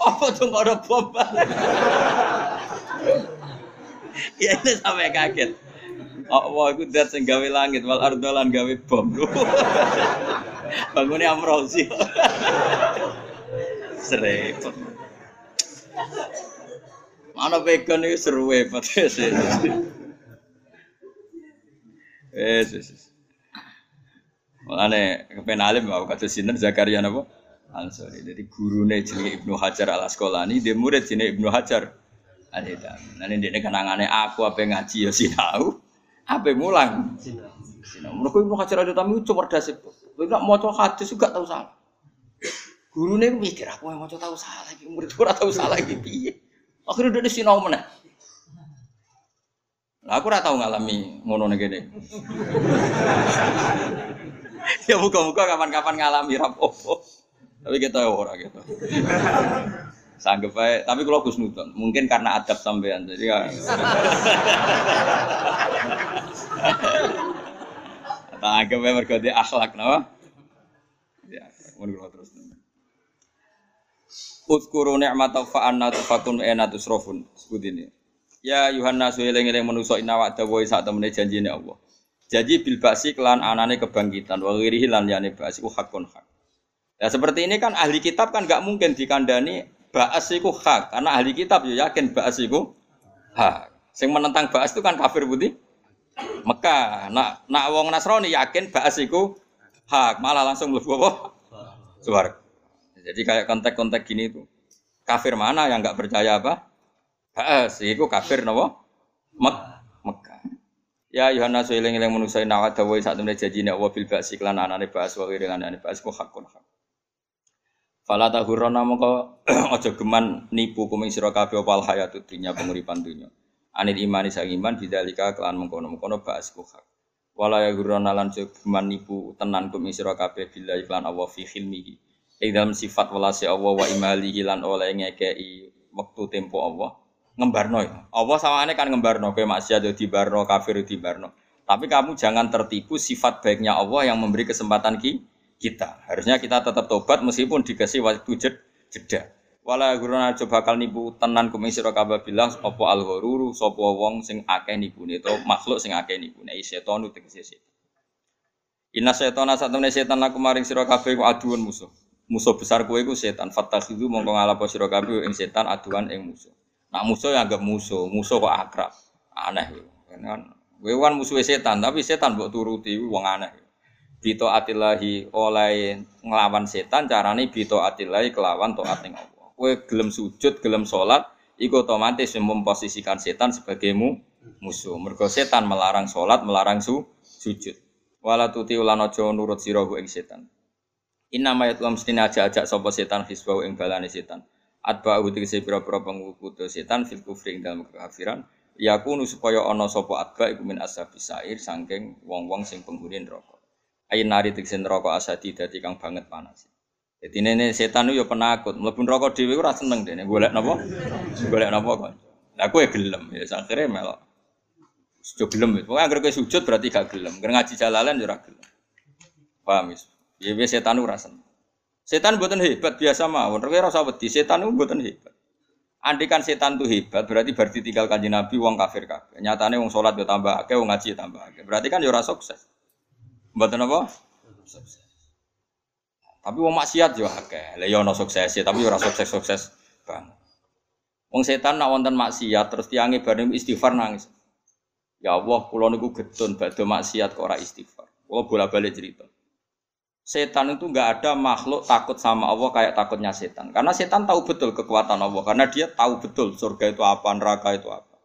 Apa tuh ada bom? ya ini sampai kaget. Allah itu dat sing gawe langit wal ardolan gawe bom. Bangunnya amrozi. Serepot. Mana vegan itu seru hebat sih. Eh, Makanya kepen alim mau kata sinten Zakaria napa? Ansori. Jadi gurune jenenge Ibnu Hajar Al Asqalani, dia murid jenenge Ibnu Hajar Al Hitam. Nah ini dia kenangannya aku apa ngaji ya sinau, apa mulang. Sinau. Mereka Ibnu Hajar Al Hitam itu cerdas itu. Tidak mau hadis juga tahu salah. Gurunya mikir aku yang mau tahu salah lagi, murid ora tahu salah lagi piye. Akhirnya udah sinau mana? Lah aku ora tau ngalami ngono ngene. ya muka-muka kapan-kapan ngalami rapopo. Tapi kita ya ora gitu. Sanggup aja, tapi kalau Gus Nudon, mungkin karena adab sampean, jadi ya. Tak anggap aja mergoti akhlak, nama. Ya, mau terus. Utkuru ni'mata fa anna tufakun ena tusrofun. Sebut ini. Ya Yohanna sueling eling manusa inna wa'da wa sak temene janjine Allah. Janji bil basi kelan anane kebangkitan wa ghirihi lan yane basi ku hakun hak. Ya seperti ini kan ahli kitab kan nggak mungkin dikandani ba'as iku hak karena ahli kitab ya yakin ba'as iku hak. Sing menentang ba'as itu kan kafir putih. Mekah. Nak nak wong Nasrani yakin ba'as iku hak, malah langsung mlebu apa? Swarga. Jadi kayak kontak-kontak gini itu. Kafir mana yang nggak percaya apa? Ba'as, iku kafir napa? Mek Mekah. Ya Yohanes eling eling manusa nawat dawuh sak temene janjine Allah bil ba'si lan anane ba'as wa ghiri anane ba'as ku hakun hak. Fala tahurrona aja geman nipu kuming sira kabeh opal hayatud dunya penguripan dunya. Anil imani sang iman bidzalika kelan mengkono-mengkono ba'as ku hak. Wala ya gurona lan geman nipu tenan kuming sira kabeh bila iklan Allah fi. Ing dalam sifat walase Allah wa imalihi lan oleh ngekei waktu tempo Allah ngembarno ya. Allah sawane kan ngembarno kowe maksiat yo dibarno, kafir dibarno. Tapi kamu jangan tertipu sifat baiknya Allah yang memberi kesempatan ki kita. Harusnya kita tetap tobat meskipun dikasih waktu jed, jeda. Wala guruna coba bakal nipu tenan kuming sira kabeh bilang apa al ghururu sapa wong sing akeh nipune to makhluk sing akeh nipune setan tegese setan. Inna setana satemene setan laku maring sira kabeh aduun musuh. Musuh besar kowe iku setan. Fatakhidu mongko ngalapo sira kabeh ing setan aduan ing musuh. Nak musuh yang anggap musuh, musuh kok akrab. Aneh kan. Kowe kan musuh setan, tapi setan mbok turuti wong aneh. bito atillahi oleh nglawan setan carane bito atillahi kelawan taat ning Allah. Kowe gelem sujud, gelem salat, iku otomatis memposisikan setan sebagai mu, musuh. Mergo setan melarang salat, melarang su, sujud. Wala tuti nurut sira ing setan. Inna ma yatlu mesti aja-ajak sapa setan hisbau ing balane setan. Atba tegese pira-pira pengikuti setan fil kufri ing dalam kekafiran. Yakunu supaya ana sapa atba iku min ashabis sair saking wong-wong sing penghuni neraka. Ayin nari tegese neraka asadi dadi kang banget panas. Jadi nene setan yo penakut, mlebu neraka dhewe ora seneng dene golek napa? Golek napa kok. Lah kowe gelem ya akhire melok. Sujud gelem itu. Pokoke anggere kowe sujud berarti gak gelem. Anggere ngaji jalalan ora gelem. Paham wis. Ya wis setan ora. Setan buatan hebat biasa mawon. Kowe ora usah wedi, setan itu buatan hebat. Andikan setan itu hebat, berarti berarti tinggal kanji Nabi wong kafir kabeh. Nyatane wong salat yo tambah akeh, wong ngaji tambah akeh. Berarti kan yo ora sukses. Mboten apa? Sukses. Tapi wong maksiat yo akeh. Lah yo ono sukses tapi ora sukses-sukses banget. Wong setan nak wonten maksiat terus tiange bareng istighfar nangis. Ya Allah, kula niku getun badhe maksiat kok ora istighfar. Kula bola-balik cerita. Setan itu nggak ada makhluk takut sama Allah kayak takutnya setan. Karena setan tahu betul kekuatan Allah. Karena dia tahu betul surga itu apa, neraka itu apa.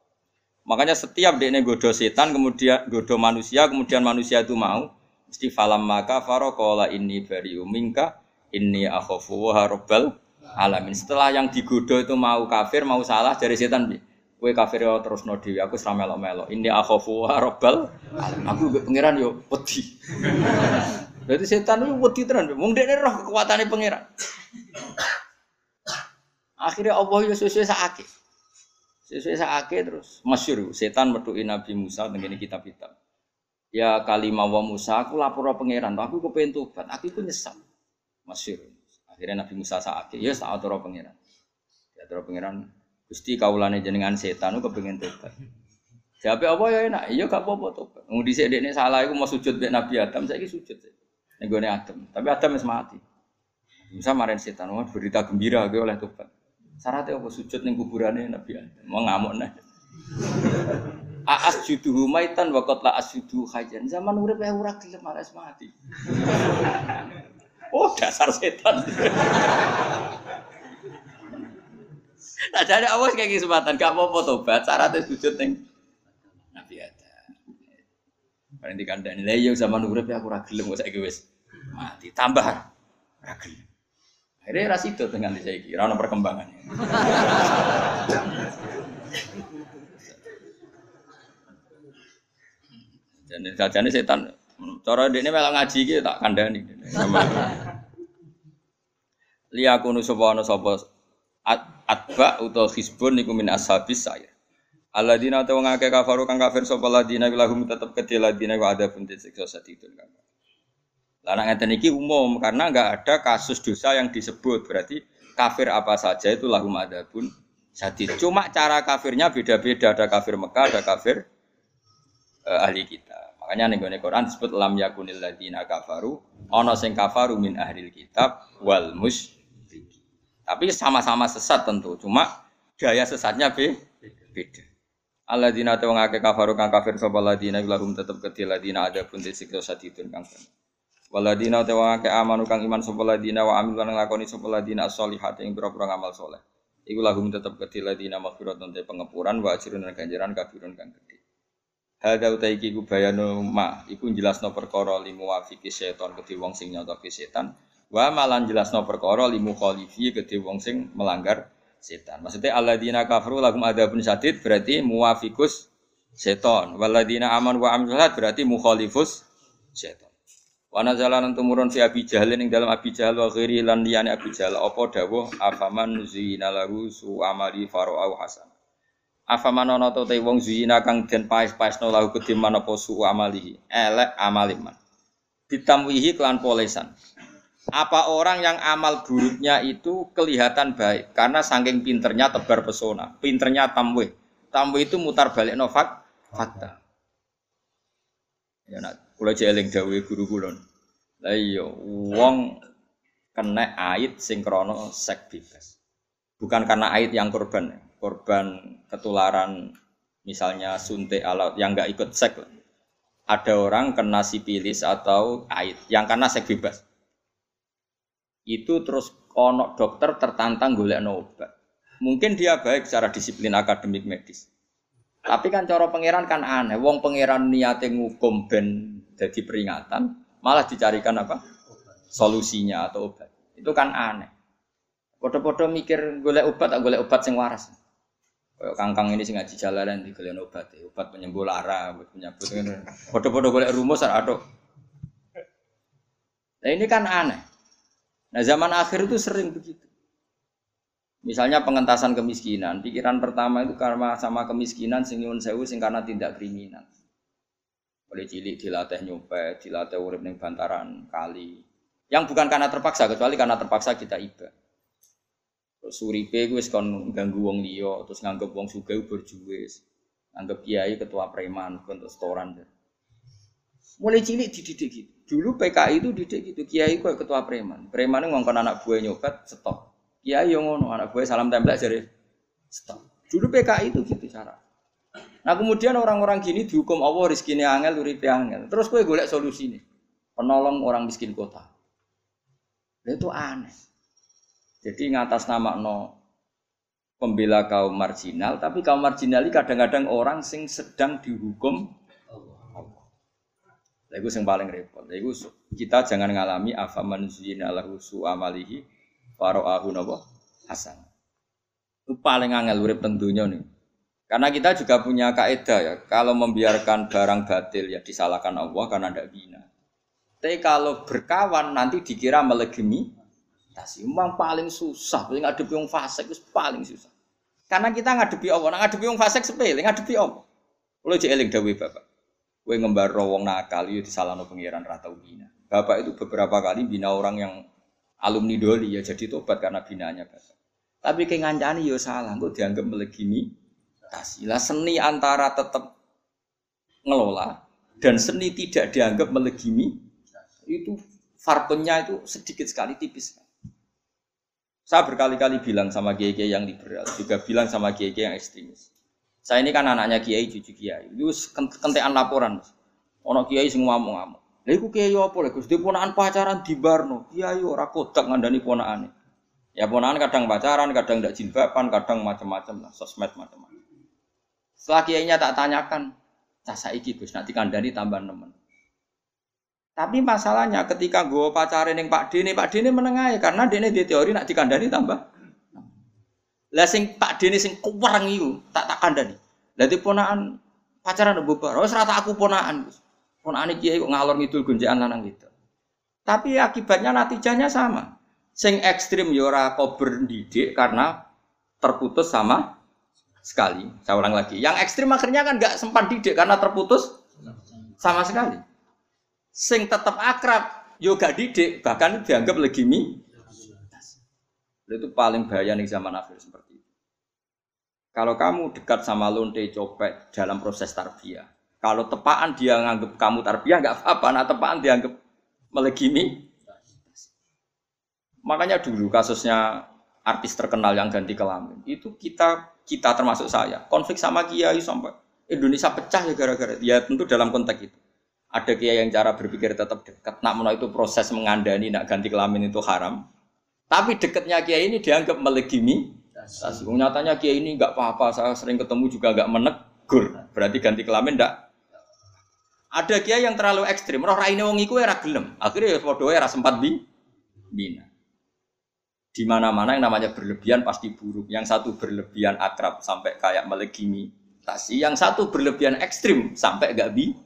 Makanya setiap dia godo setan, kemudian godo manusia, kemudian manusia itu mau, Mesti falam maka farokola ini bari umingka ini akhofu harobal alamin. Setelah yang digoda itu mau kafir, mau salah dari setan. Kue kafir ya terus no aku seram melo. Ini akhofu harobal alamin. Aku gue pangeran yo peti. Jadi setan itu peti tenan. Mung dia roh kekuatannya pangeran. Akhirnya Allah yo sesuai saake. Sesuai saake terus masyur setan metuin Nabi Musa dengan kitab-kitab. Ya kalimah wa Musa, aku lapor pangeran, aku kepengen tobat, aku itu nyesal. Masyur. Akhirnya Nabi Musa saat ya saat roh pangeran. Ya roh pangeran, Gusti kaulane jenengan setan, aku kepengen tobat. Siapa apa ya enak, iya gak apa-apa tobat. Mau di ini salah, aku mau sujud be Nabi Adam, saya sujud. Gue Adam, tapi Adam masih mati. Musa marin setan, mau berita gembira gue oleh tobat. Syaratnya apa sujud nih kuburannya Nabi Adam, mau ngamuk nih. Aas judu humaitan wakot la asjudu hajan. Zaman urip ya ora gelem malas mati. oh dasar setan. Nah jadi awas kayak kesempatan gak mau tobat syaratnya sujud neng Nabi ada. Paling dikandani lah yang zaman urip ya aku ora gelem kok wis mati tambah ora gelem. Akhirnya rasido dengan saya kira ono perkembangannya. Dan ini setan. Cara ini malah ngaji gitu tak kandani. Liyakunu sapa ana atba utawa hisbun niku min ashabis saya. Alladzina ta wong akeh kafaru kang kafir sapa ladina lahum tetep kedhe ladina wa ada pun disiksa sadidun kang. Nek ngeten iki umum karena enggak ada kasus dosa yang disebut berarti kafir apa saja itu lahum adabun sadid. Cuma cara kafirnya beda-beda ada kafir Mekah ada kafir uh, ahli kita. Makanya nih Quran disebut lam yakunil ladina kafaru, ono sing kafaru min ahlil kitab wal musyrik. Tapi sama-sama sesat tentu, cuma gaya sesatnya be beda. Alladzina ta wong akeh kafaru kang kafir sapa ladina lahum tetep kedhi ladina ada pun disiksa sadidun kang kan. Waladina ta wong amanu kang iman sapa ladina wa amil lan nglakoni sapa ladina as-solihat ing pira-pira ngamal saleh. Iku lahum tetep kedhi ladina maghfiratun te pengepuran wa ajrun ganjaran kabirun kang gedhe. Hada utai iki ku bayanu ma iku jelasno perkara limu wafiki setan kedhe wong sing nyotoki setan wa malan jelasno perkara limu khalifi kedhe wong sing melanggar setan. Maksudnya alladzina kafaru lahum adzabun syadid berarti muwafikus setan. Waladina aman wa amil berarti mukhalifus setan. Wa nazalan tumurun fi Abi Jahal ing dalam Abi Jahal wa ghairi lan liyane Abi Jahal apa afaman zina lahu su amali farau hasan. Afa manono to te wong zina kang den paes-paesno lahu gedhe manapa su amalihi. Elek amaliman. Ditamwihi kelan polesan. Apa orang yang amal buruknya itu kelihatan baik karena saking pinternya tebar pesona, pinternya tamwih. Tamwih itu mutar balik novak fakta. Ya nak kula jeling dawuh guru kula. Lah iya wong kena ait sing krana sek bebas. Bukan karena ait yang korban korban ketularan misalnya suntik alat yang nggak ikut sek ada orang kena sipilis atau AIDS yang karena seks bebas. Itu terus ono dokter tertantang golek obat. Mungkin dia baik secara disiplin akademik medis. Tapi kan cara pangeran kan aneh. Wong pangeran niate ngukum ben jadi peringatan, malah dicarikan apa? Solusinya atau obat. Itu kan aneh. Podo-podo mikir golek obat, tak golek obat sing waras. Kayak kangkang ini sing ngaji jalanan di kalian obat, ya. obat penyembuh lara, obat penyebut. Podo-podo golek rumus ada. Nah ini kan aneh. Nah zaman akhir itu sering begitu. Misalnya pengentasan kemiskinan, pikiran pertama itu karena sama kemiskinan sing nyuwun sewu sing karena tindak kriminal. Oleh cilik dilatih nyopet, dilatih urip ning bantaran kali. Yang bukan karena terpaksa, kecuali karena terpaksa kita ibadah. Terus suripe gue kon ganggu wong liya, terus nganggep wong sugih berjuwis. Nganggep kiai ketua preman, setoran. Mulai cilik dididik gitu. Dulu PKI itu didik gitu, kiai kok ketua preman. Preman ngongkon anak buah nyopet, stop. Kiai yang ngono, anak buah salam tembak jadi stop. Dulu PKI itu gitu cara. Nah kemudian orang-orang gini dihukum Allah rizkinya angel, uripe angel. Terus gue golek solusi nih, penolong orang miskin kota. Itu aneh. Jadi ngatas nama no pembela kaum marginal, tapi kaum marginal ini kadang-kadang orang sing sedang dihukum Allah. Itu yang paling repot. Itu kita jangan ngalami afa manzina lahu amalihi waro'ahu nabo hasan. Itu paling angel urip tentunya nih. Karena kita juga punya kaidah ya, kalau membiarkan barang batil ya disalahkan Allah karena tidak bina. Tapi kalau berkawan nanti dikira melegemi adaptasi. Memang paling susah, paling ngadepi wong fasik itu paling susah. Karena kita ngadepi Allah, nah ngadepi wong fasik sepele, ngadepi Allah. Kalau jadi eling dawe bapak, gue ngembar wong nakal itu disalahno pengiran rata bina. Bapak itu beberapa kali bina orang yang alumni doli ya jadi tobat karena binanya bapak. Tapi kayak ngancani ya salah, gue dianggap melegimi. Tasilah seni antara tetap ngelola dan seni tidak dianggap melegimi itu farpennya itu sedikit sekali tipis. Saya berkali-kali bilang sama kiai-kiai yang liberal, juga bilang sama kiai-kiai yang ekstremis. Saya ini kan anaknya kiai, cucu kiai. Itu kentean laporan. Ono kiai sing ngomong-ngomong. Lha iku kiai apa lho Gus? Ponakan pacaran di Barno. Kiai ora kodak ngandani ponakane. Ya ponakan kadang pacaran, kadang ndak jilbaban, kadang macam-macam lah, sosmed macam-macam. Setelah kiainya tak tanyakan, cah saiki Gus nanti kandani tambah nemen. Tapi masalahnya ketika gue pacaran yang Pak Dini, Pak Dini menengahi karena Dini di teori nak dikandani tambah. Lah sing Pak Dini sing kuwareng itu tak tak kandani. Lah ponaan pacaran bubar. Oh serata aku ponaan. Ponaan kiai kok ngalor ngidul gonjekan lanang gitu. Tapi akibatnya natijahnya sama. Sing ekstrim yora ya kober didik karena terputus sama sekali. Saya ulang lagi. Yang ekstrim akhirnya kan nggak sempat didik karena terputus sama sekali sing tetap akrab yo gak didik bahkan dianggap legimi itu paling bahaya nih zaman akhir seperti itu kalau kamu dekat sama lonte copet dalam proses tarbiyah kalau tepaan dia nganggap kamu tarbiyah nggak apa-apa nah tepaan dianggap melegimi makanya dulu kasusnya artis terkenal yang ganti kelamin itu kita kita termasuk saya konflik sama kiai sampai Indonesia pecah ya gara-gara ya tentu dalam konteks itu ada kiai yang cara berpikir tetap dekat. Nak menolak itu proses mengandani nak ganti kelamin itu haram. Tapi dekatnya kiai ini dianggap melegimi. Nyatanya kiai ini nggak apa-apa. Saya sering ketemu juga nggak menegur. Berarti ganti kelamin ndak. Ada kiai yang terlalu ekstrim. Roh raine wong iku ora gelem. Akhirnya ya padha ora sempat bi bina. Di mana-mana yang namanya berlebihan pasti buruk. Yang satu berlebihan akrab sampai kayak melegimi. Tasi. Yang satu berlebihan ekstrim sampai gak bi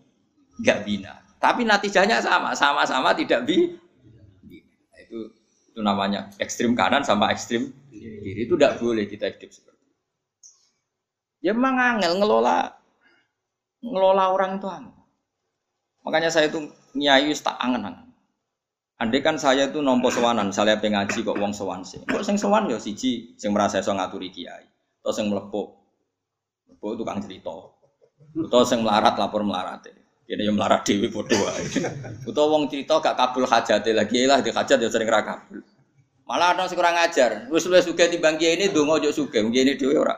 nggak bina. Tapi natijahnya sama, sama-sama tidak bi. Itu itu namanya ekstrim kanan sama ekstrim kiri itu tidak boleh kita hidup seperti itu. Ya memang ngelola ngelola orang itu. Makanya saya itu nyai tak angen-angen. Andai kan saya itu nompo sewanan, saya pengaji kok wong sewan sih. Kok sing sewan ya siji sing merasa iso ngaturi kiai. Atau sing mlepuk. Mlepuk tukang cerita. Atau sing melarat lapor melarat. Ini yang melarat dewi bodoh wae. Utawa wong cerita gak kabul hajate lagi lah di hajat ya sering ra. Malah ada sing kurang ajar. Wis luwih sugih timbang kiai ini donga ojo sugih, kiai ini dhewe ora.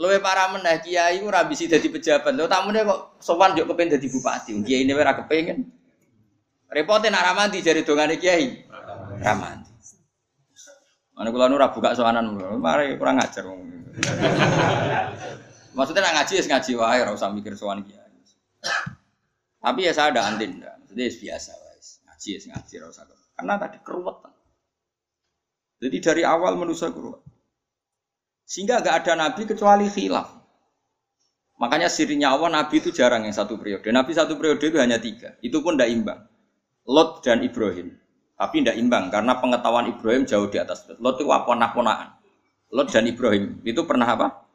Luwe para meneh kiai ora bisa dadi pejabat. Lho tamune kok sowan yo kepen dadi bupati. Kiai ini ora kepengin. Repote nak ramanti jari dongane kiai. Ramanti. Mana kula ora buka sowanan mari kurang ngajar Maksudnya nak ngaji ya ngaji wae ora usah mikir sowan kiai. Tapi ya saya ada antin, jadi biasa guys. Ngaji ya ngaji ora usah. Karena tadi keruwetan. Jadi dari awal manusia keruwetan. Sehingga gak ada nabi kecuali khilaf. Makanya sirinya Allah nabi itu jarang yang satu periode. Nabi satu periode itu hanya tiga. Itu pun tidak imbang. Lot dan Ibrahim. Tapi tidak imbang karena pengetahuan Ibrahim jauh di atas Lot. Itu ponah-ponahan. Lot dan Ibrahim itu pernah apa?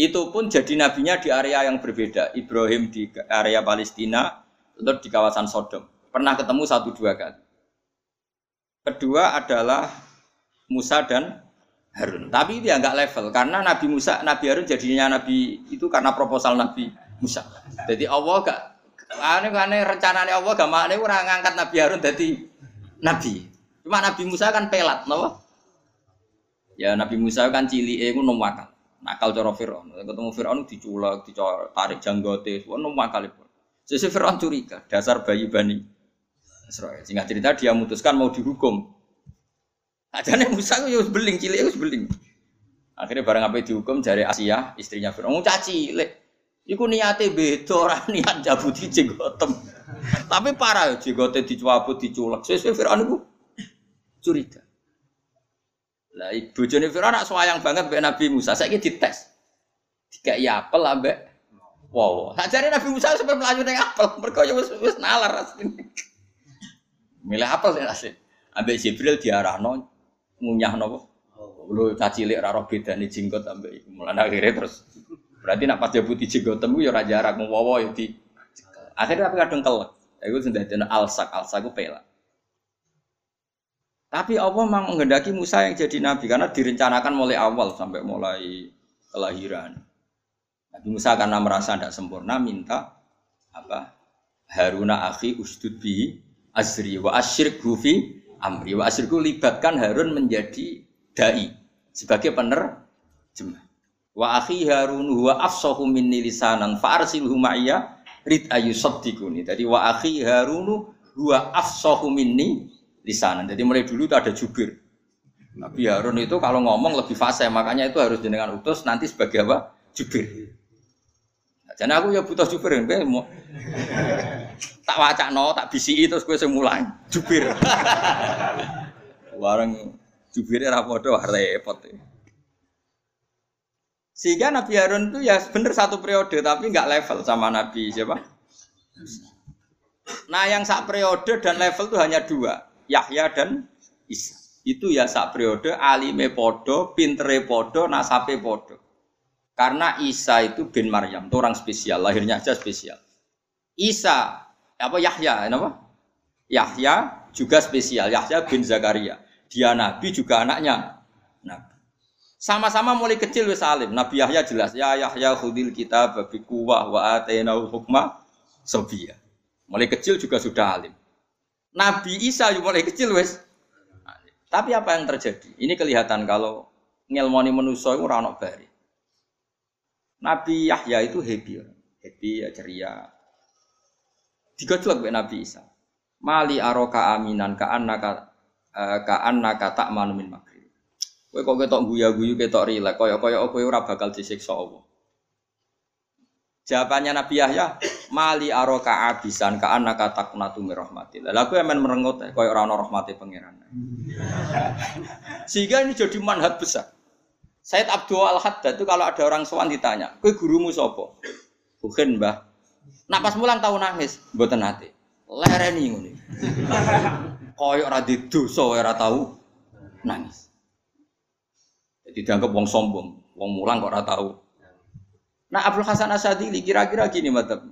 Itu pun jadi nabinya di area yang berbeda. Ibrahim di area Palestina, Lot di kawasan Sodom. Pernah ketemu satu dua kali. Kedua adalah Musa dan Harun. Tapi dia nggak level karena Nabi Musa, Nabi Harun jadinya Nabi itu karena proposal Nabi Musa. Jadi Allah gak aneh aneh rencananya Allah gak makne orang ngangkat Nabi Harun jadi Nabi. Cuma Nabi Musa kan pelat, no? Ya Nabi Musa kan cili, eh nom wakal. Nakal cara Fir'aun. Ketemu Fir'aun diculak, ditarik janggote, nom wakal itu. Sisi Fir'aun curiga, dasar bayi bani Israel. Singkat cerita dia memutuskan mau dihukum Ajane Musa yo beling cilik wis beling. Akhirnya barang apa dihukum dari Asia, istrinya Firaun. Wong caci cilik. Iku niate beda ora niat jabuti jenggotem. Tapi parah jenggote dicuabut diculek. Sesuai Firaun iku curiga. Lah bojone Firaun nak sayang banget mbek Nabi Musa. Saiki dites. Dikai apel ambek wow. Sajare Nabi Musa sampai melayu ning apel. Mergo wis wis nalar asline. Milih apel sih asli. Ambek Jibril diarahno ngunyah nopo. Lu caci lek ora roh bedane jenggot ambek iku. Mulane akhirnya terus berarti nak pas jabuti jenggot temu ya ora jarak ngowo ya di akhirnya tapi kadang kelek. Iku sing dadi alsak, alsak ku pelak. Tapi Allah memang menghendaki Musa yang jadi nabi karena direncanakan mulai awal sampai mulai kelahiran. Nabi Musa karena merasa tidak sempurna minta apa Haruna akhi ustud bi asri wa asyrik fi amri wa asirku libatkan Harun menjadi dai sebagai penerjemah. Wa akhi Harun huwa afsahu minni lisanan fa arsilhu ma'iyya rid ayu saddiquni. Jadi wa akhi Harun huwa afsahu minni lisanan. Jadi mulai dulu itu ada jubir. Nabi Harun itu kalau ngomong lebih fasih, makanya itu harus jenengan utus nanti sebagai apa? Jubir. Nah, jadi aku ya butuh jubir, mau tak wacakno, tak bisi terus gue semulai jubir. Jubir ra padha repot. Sehingga Nabi Harun itu ya bener satu periode tapi nggak level sama Nabi siapa? Nah yang sak periode dan level itu hanya dua, Yahya dan Isa. Itu ya sak periode alime podo, pintere podo, nasape podo. Karena Isa itu bin Maryam, itu orang spesial, lahirnya aja spesial. Isa apa Yahya, apa? Yahya juga spesial, Yahya bin Zakaria. Dia nabi juga anaknya nabi. Sama-sama mulai kecil wis alim. Nabi Yahya jelas, ya Yahya khudil kita babi kuwah wa atainahu hukma sobia. Mulai kecil juga sudah alim. Nabi Isa juga mulai kecil wis. Tapi apa yang terjadi? Ini kelihatan kalau ngelmoni manusia itu rano bari. Nabi Yahya itu happy, happy ya ceria, Digojlok be Nabi Isa. Mali aroka aminan ka annaka uh, ka annaka tak manumin makri. Kowe kok ketok guya-guyu ketok rilek kaya-kaya kowe ora bakal disiksa Allah. Jawabannya Nabi Yahya, mali aroka abisan ka annaka taknatu mir rahmatil. Lah kowe men merengut kaya ora ana rahmate pangeran. Sehingga ini jadi manhat besar. Said Abdul Al-Haddad itu kalau ada orang sowan ditanya, kowe gurumu sapa? Bukan, Mbah. Nak pas mulang tahu nangis, mboten nate. Lereni ngono. Koyok ora dosa ora tahu nangis. Jadi dianggap wong sombong, wong mulang kok ora tahu. Nah Abdul Hasan Asadili kira-kira gini mata.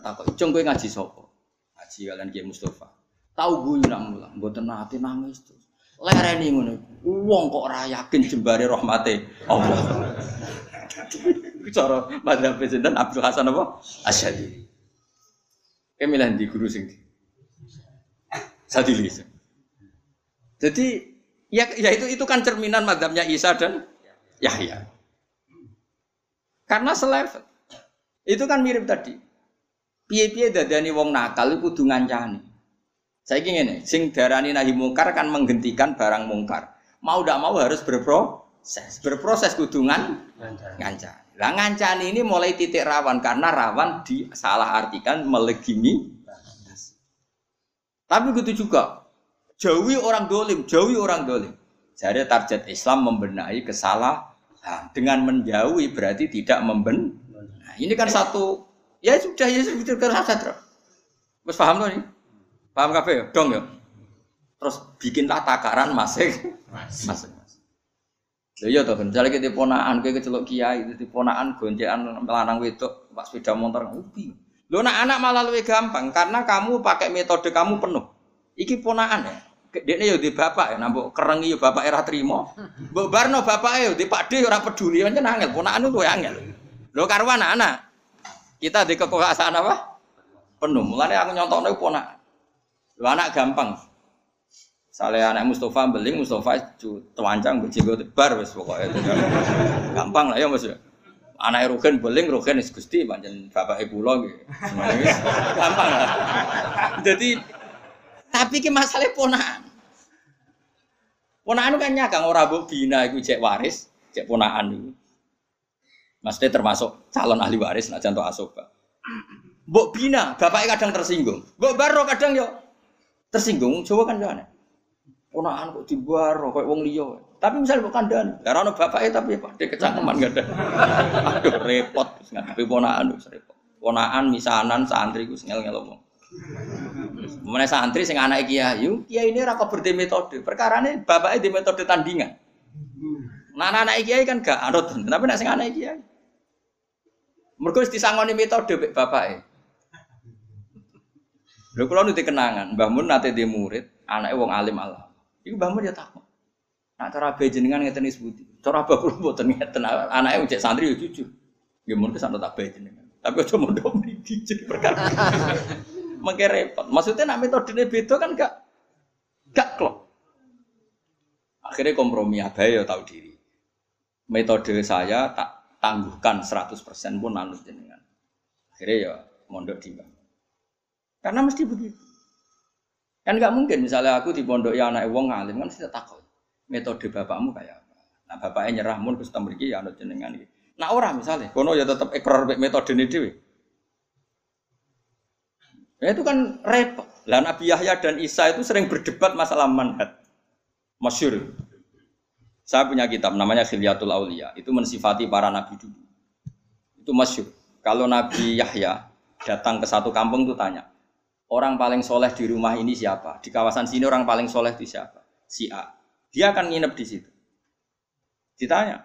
Kok cung kowe ngaji sapa? Ngaji kalian Kiai Mustafa. Tahu gue nak mulang, mboten nate nangis terus. Lereni ngono. Wong kok ora yakin jembare rahmate Allah. Cara madzhab sinten Abdul Hasan apa? Asyadi. Kemilan di guru sing Sadili. Jadi ya, ya itu itu kan cerminan madhabnya Isa dan Yahya. Karena selevel. Itu kan mirip tadi. Piye-piye dadani wong nakal iku kudu ngancani. Saya ingin ini, sing darani nahi mungkar kan menghentikan barang mungkar. Mau tidak mau harus berproses. Berproses kudungan ngancani. Lah ngancani ini mulai titik rawan karena rawan disalah artikan melegimi. Tapi gitu juga. Jauhi orang dolim, jauhi orang dolim. Jadi target Islam membenahi kesalahan. Dengan menjauhi berarti tidak memben. Nah, ini kan satu ya sudah ya sudah terasa terus. Terus paham loh nih? Paham kafe ya? Dong ya. Terus bikinlah takaran masing masing. Lha iya to, misalnya kita ponaan, kita kecelok kiai, itu ponaan goncekan melanang wedok, pak sepeda motor, ubi. Lo nak anak malah lebih gampang karena kamu pakai metode kamu penuh. Iki ponaan ya. Dekne yo di bapak ya, nambok kerengi yo bapak era trimo. Mbok barno bapak yo di pakde ora peduli pancen angel, ponaan itu angel. Lo karuan anak. Kita di kekuasaan apa? Penuh. Mulane aku nyontokno ponaan. Lu anak gampang. Saleh anak Mustafa beling Mustafa tewancang bejigo bar wis pokoknya itu gampang lah ya Mas. Anak Rugen beling Rugen wis Gusti pancen bapak ibu lo gitu. Gampang lah. Jadi tapi ki masalah ponaan. Ponaan kan nyakang ora mbok bina iku cek waris, cek ponaan iku. Maksudnya termasuk calon ahli waris nah contoh asoba. Mbok bina, bapaknya kadang tersinggung. Mbok baro kadang yo tersinggung, coba kan jangan. Ponakan kok dibaro kayak wong liya. Tapi misalnya bukan dan, karena ono bapaknya tapi pak dia kecangkeman gak ada. Aduh repot, ngadepi ponakan wis repot. Ponakan misanan santri ku ngel ngel ngomong. Mana santri sing anak kiai, kiai ini rako berde metode. Perkara ini bapaknya di metode tandingan. Nah anak kiai kan gak anut, tapi nak sing anak kiai. Mergo disangoni metode bapaknya. Lho kula nu kenangan, Mbah Mun nate di murid, anake wong alim Allah. Iku Mbah Mun ya takut. Nak cara bae jenengan ngeten sebuti. Cara bae kula mboten ngeten, anake cek santri ya jujur. Nggih mun kesan tak bae jenengan. Tapi aja mondok mriki jadi perkara. Mengke repot. Maksudnya nak metodene beda kan gak gak klop. Akhirnya kompromi abae ya tahu diri. Metode saya tak tangguhkan 100% pun anut jenengan. Akhirnya ya mondok di. Karena mesti begitu. Kan nggak mungkin misalnya aku di pondok ya anak wong ngalim kan sudah takut. Metode bapakmu kayak apa? Nah bapaknya nyerah mun Gusti mriki ya anut jenengan iki. Nah orang misalnya, kono ya tetap ekor metode ini dewi. Ya itu kan repot. Lah Nabi Yahya dan Isa itu sering berdebat masalah manhat. Masyur. Saya punya kitab namanya Khilyatul Aulia. Itu mensifati para nabi dulu. Itu masyur. Kalau Nabi Yahya datang ke satu kampung itu tanya, orang paling soleh di rumah ini siapa? Di kawasan sini orang paling soleh itu siapa? Si A. Dia akan nginep di situ. Ditanya,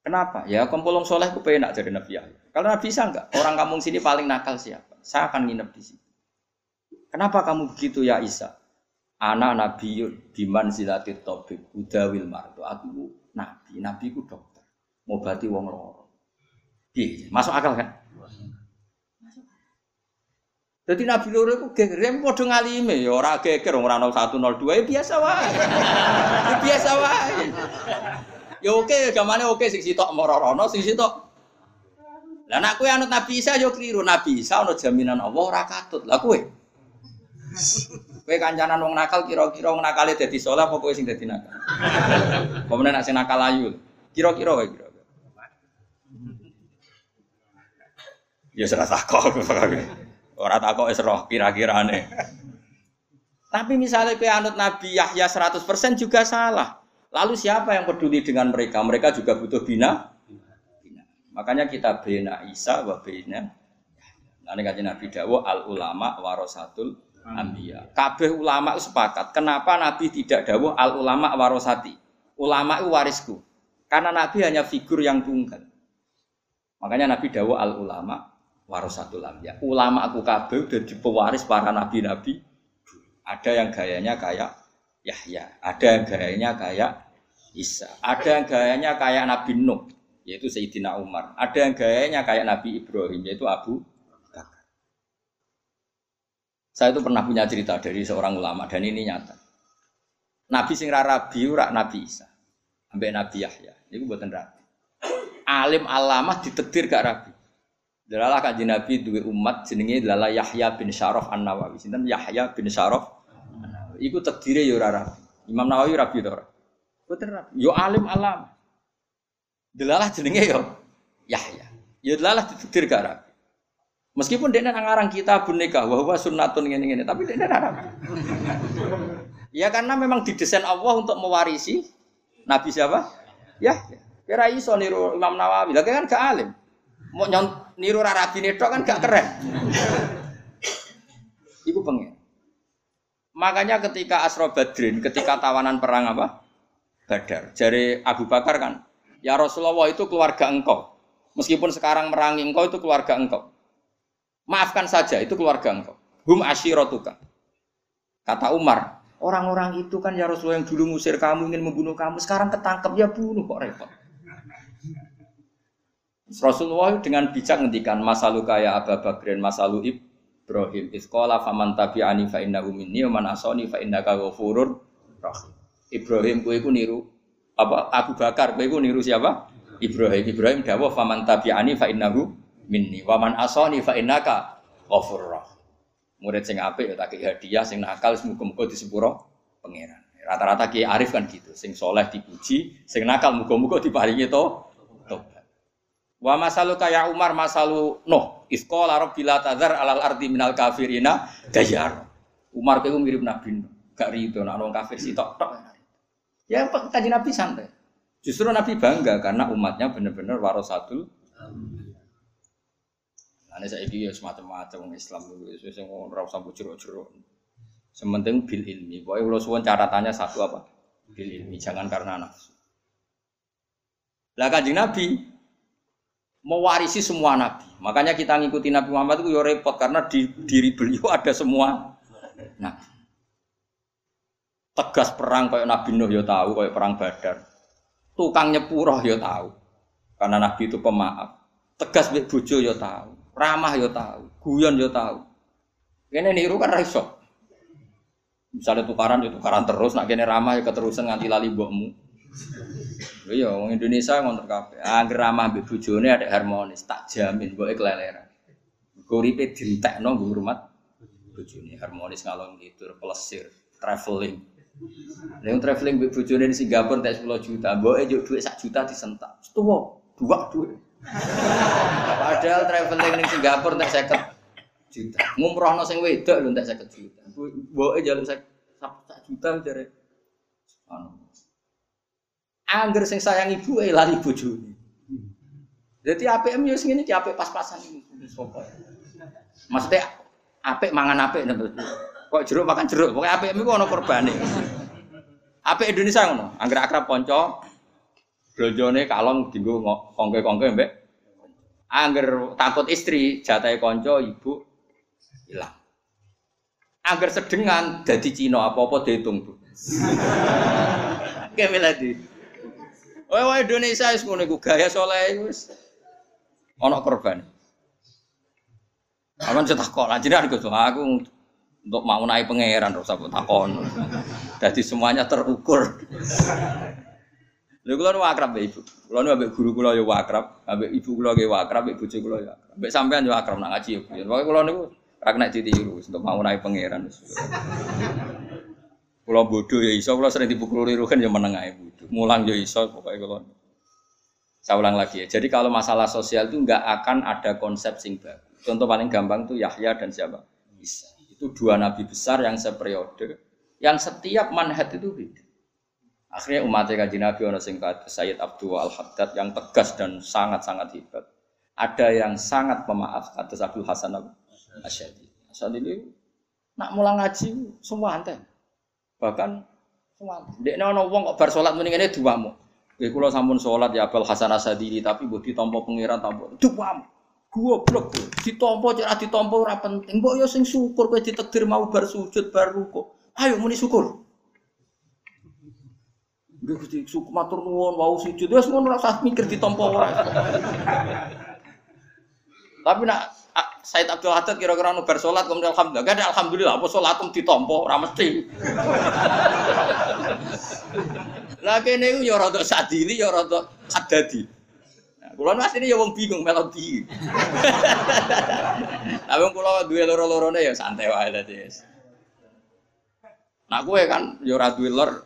kenapa? Ya kumpulong soleh ku penak jadi Nabi Yahya. Kalau Nabi bisa enggak? Orang kampung sini paling nakal siapa? Saya akan nginep di situ. Kenapa kamu begitu ya Isa? Anak Nabi biman silatit tobib udawil marto. Aku nabi, nabi ku dokter. Mau bati wong loro. Masuk akal kan? Jadi Nabi loro iku ya padha ngalime ya ora geger ora 01 02 ya biasa wae. Ya biasa wae. Ya oke, gamane oke sing sitok marorono, sing sitok. Lah nek kowe anut Nabi Isa yo keliru. Nabi Isa ana jaminan Allah ora. Lah kowe. Kowe kancanan wong nakal kira-kira wong nakale dadi saleh apa kowe sing dadi nakal? Pemene nek sing nakal ayu. Kira-kira wae kira. Ya serasa kok. Orang tak kok roh kira-kirane. Tapi misalnya kue anut Nabi Yahya 100% juga salah. Lalu siapa yang peduli dengan mereka? Mereka juga butuh bina. bina. Makanya kita bina Isa wa bina. Nanti kaji Nabi Dawo al ulama warosatul ambiya. Kabeh ulama sepakat. Kenapa Nabi tidak dawo al ulama warosati? Ulama itu warisku. Karena Nabi hanya figur yang tunggal. Makanya Nabi dawo al ulama warasatul anbiya. Ulama aku kabeh udah pewaris para nabi-nabi. Ada yang gayanya kayak Yahya, ada yang gayanya kayak Isa, ada yang gayanya kayak Nabi Nuh, yaitu Sayyidina Umar. Ada yang gayanya kayak Nabi Ibrahim, yaitu Abu Bakar. Saya itu pernah punya cerita dari seorang ulama dan ini nyata. Nabi sing rabi rak Nabi Isa, ambek Nabi Yahya. Itu buatan rabi. alim alamah ditekdir gak rabi. Dalalah kanjeng Nabi duwe umat jenenge adalah Yahya bin Syaraf An-Nawawi. Sinten Yahya bin Syaraf Iku tekdire ya ora rabi. Imam Nawawi rabi to ora? Boten rabi. Yo alim alam. Dalalah jenenge yo Yahya. Ya dalalah ditekdir gak rabi. Meskipun dia ngarang kita nikah, bahwa sunnatun ini, tapi dia ngarang. ya karena memang didesain Allah untuk mewarisi Nabi siapa? Ya, kira iso niru Imam Nawawi, lagi kan gak alim. Mau nyont niru Rabi kan gak keren. Ibu pengen. Makanya ketika Asro Badrin, ketika tawanan perang apa? Badar. Jari Abu Bakar kan, ya Rasulullah itu keluarga engkau. Meskipun sekarang merangi engkau itu keluarga engkau. Maafkan saja, itu keluarga engkau. Hum ashirotuka. Kata Umar, orang-orang itu kan ya Rasulullah yang dulu ngusir kamu, ingin membunuh kamu, sekarang ketangkep ya bunuh kok repot. Rasulullah dengan bijak ngendikan masalu kaya Abu Bakrin masalu Ibrahim iskola faman tabi'ani fa inna minni wa man asani fa innaka ghafurur rahim. Ibrahim kue ku niru apa Abu Bakar kue ku niru siapa? Ibrahim. Ibrahim dawuh faman tabi'ani fa innahu minni waman asoni fa innaka ghafurur Murid sing apik ya tak hadiah, sing nakal muga-muga disepuro pangeran. Rata-rata ki arif kan gitu, sing soleh dipuji, sing nakal muga-muga diparingi to. Wa masalu kaya Umar masalu Nuh, isqala rabbila tadzar alal ardi minal kafirina dayar. Umar kaya mirip Nabi Nuh, gak rido nak wong kafir sitok tok. Ya kanjeng Nabi santai. Justru Nabi bangga karena umatnya benar-benar warasatul Ane saya ya semacam-macam Islam itu, saya mau rasa jeruk-jeruk. Sementing bil ilmi. Pokoknya kalau suwon caratannya satu apa? Bil ilmi, jangan karena nafsu. Lah Nabi mewarisi semua nabi. Makanya kita ngikuti Nabi Muhammad itu ya repot karena di diri beliau ada semua Nah, Tegas perang kayak Nabi Nuh ya tahu, kayak perang Badar. Tukang nyepurah ya tahu. Karena Nabi itu pemaaf. Tegas mbek bojo ya tahu ramah yo tahu, guyon yo tahu. Kene niru kan raiso. Misalnya tukaran yo tukaran terus, nak kene ramah yo keterusan nganti lali mbokmu. Iya, wong Indonesia ngontrak kabeh. Angger ramah mbek bojone ada harmonis, tak jamin mboke keleleran. Guripe dintekno nggo hormat bojone harmonis ngalong tidur, plesir, traveling. Yang traveling mbek bojone di Singapura tak 10 juta, mboke yo dhuwit sak juta disentak. Tuwa, dua duit. Padahal traveling ning Singapura entek 50 juta. Ngumrohno sing wedok lho entek 50 juta. Mboke jalur 1 juta jare. Anu. Angger sing sayang ibu eh lali bojone. Jadi APM yo sing ngene iki apik pas-pasan iki. Sopo. Maksudnya apik mangan apik Kok jeruk makan jeruk. Pokoke APM iku ana korbane. Apik Indonesia ngono. Angger akrab kanca, Blonjone kalong dinggo kongke-kongke mbek. Angger takut istri, jatahe kanca ibu hilang. Angger sedengan dadi Cina apa-apa dihitung, Bu. Kayak meladi. Oh, wah Indonesia wis ngono iku gaya saleh wis ana korban. Aman cetak kok, lanjut aku aku untuk mau naik pangeran terus aku takon. Jadi semuanya terukur. Lha kula nu akrab ibu. Kula nu guru kula ya akrab, ambek ibu kula ge akrab, ambek bojo kula ya akrab. Ambek sampean yo akrab nak ngaji ya. Pokoke kula niku ra kena ditiru untuk mau naik pangeran. Kula bodoh ya iso, kula sering dipukul kan ya meneng bodoh. Mulang ya iso pokoke kula. Saya ulang lagi ya. Jadi kalau masalah sosial itu nggak akan ada konsep sing baru. Contoh paling gampang tuh Yahya dan siapa? Isa. Itu dua nabi besar yang seperiode, yang setiap manhat itu beda. Akhirnya umatnya kaji Nabi ono sing Sayyid Abdul Al Haddad yang tegas dan sangat-sangat hebat. Ada yang sangat pemaaf atas Abdul Hasan Al Asyadi. Asyadi ini nak mulang ngaji semua ante. Bahkan. Dek ono wong kok bar mending ini dua mu. Gue kulo sampun sholat ya Abdul Hasan Asyadi tapi buat ditompo pengiran tompo dua mu. blok ditompo cara ditompo ora penting. Yo sing syukur kowe ditakdir mau bar sujud bar ruko. Ayo muni syukur. Gue Gusti suku matur nuwun wau sujud wis ngono ora usah mikir ditampa ora. Tapi nak Said Abdul Haddad kira-kira nu bar salat kemudian alhamdulillah. Gak ada alhamdulillah apa salatum ditampa ora mesti. Lah kene iku ya rada sadili ya rada hadadi. Nah, Kulo ini ya wong bingung melodi. Tapi kulo duwe loro-lorone ya santai wae dadi. Nah kowe kan ya ora duwe lor.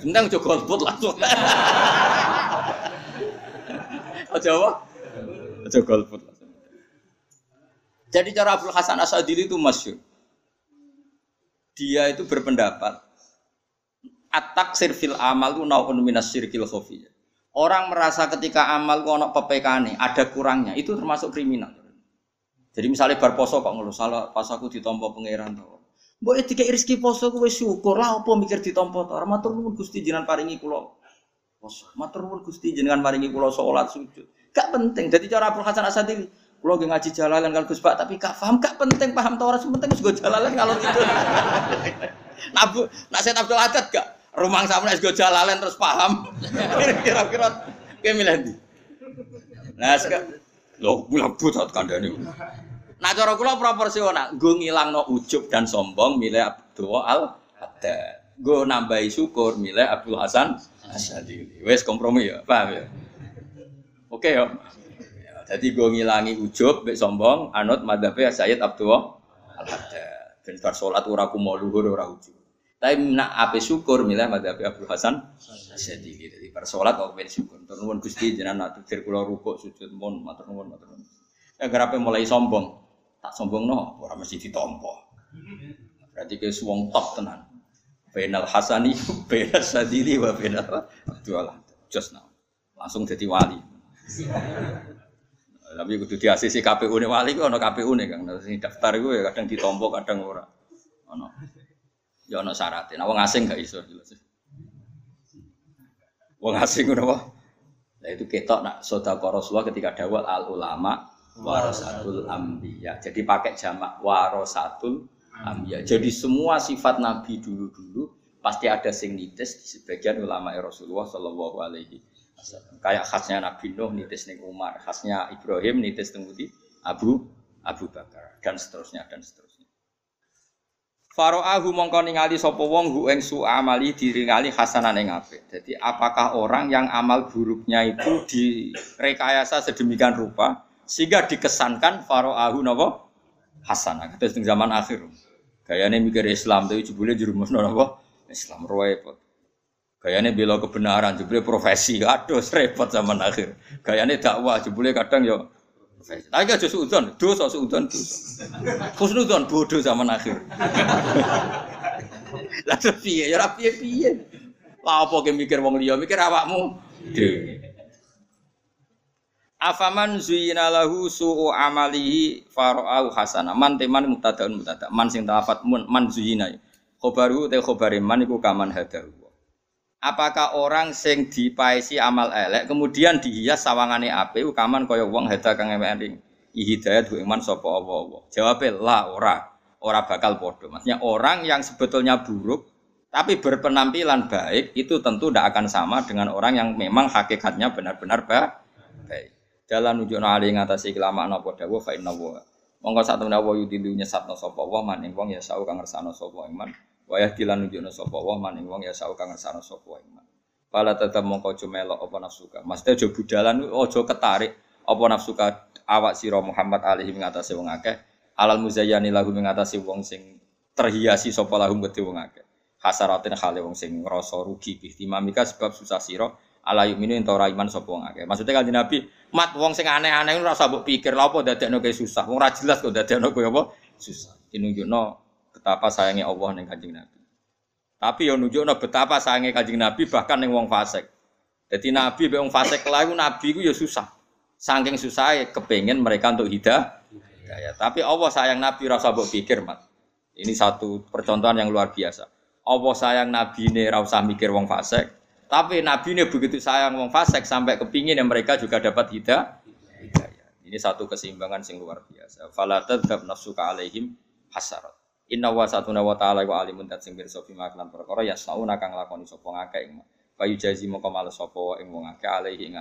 Penting aja golput langsung. Aja apa? Aja golput. Jadi cara Abdul Hasan Asadili itu masyhur. Dia itu berpendapat at-taksir fil amal itu naun minas syirkil khafiyah. Orang merasa ketika amal ku ono PPK ada kurangnya, itu termasuk kriminal. Jadi misalnya bar poso kok ngeluh salah pas aku ditompo pangeran to. Mbok tiga rezeki poso wis syukur lah apa mikir ditompo to. Matur nuwun Gusti jenengan paringi kula poso. Matur nuwun Gusti jenengan paringi kula salat sujud. Gak penting. Jadi cara Abdul Hasan Asadili Kulo nggih ngaji jalalan kalau Gus Pak tapi gak paham gak penting paham tau ora penting gue jalalan kalau gitu. Nabu, nak saya Abdul Haddad gak? Rumah sama nek jalalan terus paham. Kira-kira kayak milih ndi? Nah, sekarang lo bilang butat kandani. Nah, cara kula proporsional, gue no ujub dan sombong milih Abdul Al Haddad. Gue nambahi syukur milih Abdul Hasan Asyadi. Wes kompromi ya, paham ya? Oke ya. Jadi gue ngilangi ujub, bek sombong, anut madhabe Sayyid Abdul Al Haddad. Ben bar salat ora kumo luhur ora ujub. Tapi nak apa syukur milah madhabi Abu Hasan Asyadili. Jadi pada sholat aku pengen syukur. Turun gusti jangan nak tukir kulo rukuk sujud mon matur nuwun matur nuwun. Ya gerape mulai sombong. Tak sombong no, orang mesti ditompo. Berarti ke suwong top tenan. Benal Hasani, Benal Sadili, wa Benal Abdul Just now. Langsung jadi wali. Tapi kudu diasisi KPU nih wali, kok ono KPU nih kang. Daftar gue kadang ditompo, kadang ora. Ono. Ya ana syaratnya. Nah, wong asing gak iso jelas. Wong asing ngono apa? Nah itu ketok nak sedekah Rasulullah ketika dawal al ulama warasatul ambiya. Jadi pakai jamak warasatul ambiya. Jadi semua sifat nabi dulu-dulu pasti ada sing nitis di sebagian ulama Rasulullah sallallahu alaihi wasallam. Kayak khasnya Nabi Nuh nitis ning Umar, khasnya Ibrahim nitis ning Abu Abu Bakar dan seterusnya dan seterusnya. Faro'ahu mongko ningali sapa wong hu su amali diringali hasanan ing. Jadi apakah orang yang amal buruknya itu direkayasa sedemikian rupa sehingga dikesankan faro'ahu napa hasanah. Terus zaman akhir. Gayane mikir Islam tapi jebule jerumusno napa Islam repot. Gayane bela kebenaran jebule profesi. Aduh repot zaman akhir. Gayane dakwah jebule kadang yo tapi gak justru udon, dosa seudon dosa. Khusnudon bodoh zaman akhir. Lah piye ya ora piye-piye. Lah apa ke mikir wong liya, mikir awakmu. Afaman zuyina lahu su'u amalihi fara'au hasana. Man teman mutadaun mutada. Man sing tafat mun man zuyina. Khobaru te khobare man iku kaman hadahu. Apakah orang sing dipaisi amal elek kemudian dihias sawangane ape ukaman kaya wong heda kang emeling hidayat ku iman sapa apa-apa. Jawabe la ora. Ora bakal padha. Maksudnya orang yang sebetulnya buruk tapi berpenampilan baik itu tentu tidak akan sama dengan orang yang memang hakikatnya benar-benar baik. Jalan nunjukno ali ngatasi kelamaan apa dawuh fa inna wa. Monggo sak temene wa yudilu nyesatno sapa wa maning wong ya sau kang ngersano sapa iman. Wayah dilan nunjukno sapa wa maning wong ya sau kang ngersano sapa iman. Pala tetep mongko aja melok apa nafsuka. Mesti aja budalan aja ketarik apa nafsuka awak sira Muhammad alaihi ngatasi wong akeh. Alal muzayyani lagu ngatasi wong sing terhiasi sapa lahum gede wong akeh. Hasaratin khale wong sing ngrasa rugi bihtimamika sebab susah sira ala yuminu ento ora iman sapa wong akeh. Maksudnya kanjeng Nabi, mat wong sing aneh-aneh ora usah mbok pikir lha apa dadekno kaya susah. Wong ora jelas kok dadekno kaya apa susah. Dinunjukno betapa sayangnya Allah ning Kanjeng Nabi. Tapi yo nunjukno betapa sayangnya Kanjeng Nabi bahkan ning wong fasik. Jadi Nabi be wong fasik lalu Nabi ku yo susah. Saking susah kepengen mereka untuk hidayah. Ya, tapi Allah sayang Nabi rasa mbok pikir, Mat. Ini satu percontohan yang luar biasa. Allah sayang Nabi ini rasa mikir wong fasik. Tapi Nabi ini begitu sayang wong fasik sampai kepingin yang mereka juga dapat hidayah. Ini satu keseimbangan sing luar biasa. Fala tadzab nafsuka alaihim hasarat. Inna wa satuna wa ta'ala wa alimun dat sing pirsa bima kelan perkara yasnauna kang lakoni sapa ngakeh ing. Kayu jazi moko males sapa ing wong akeh alaihi ing.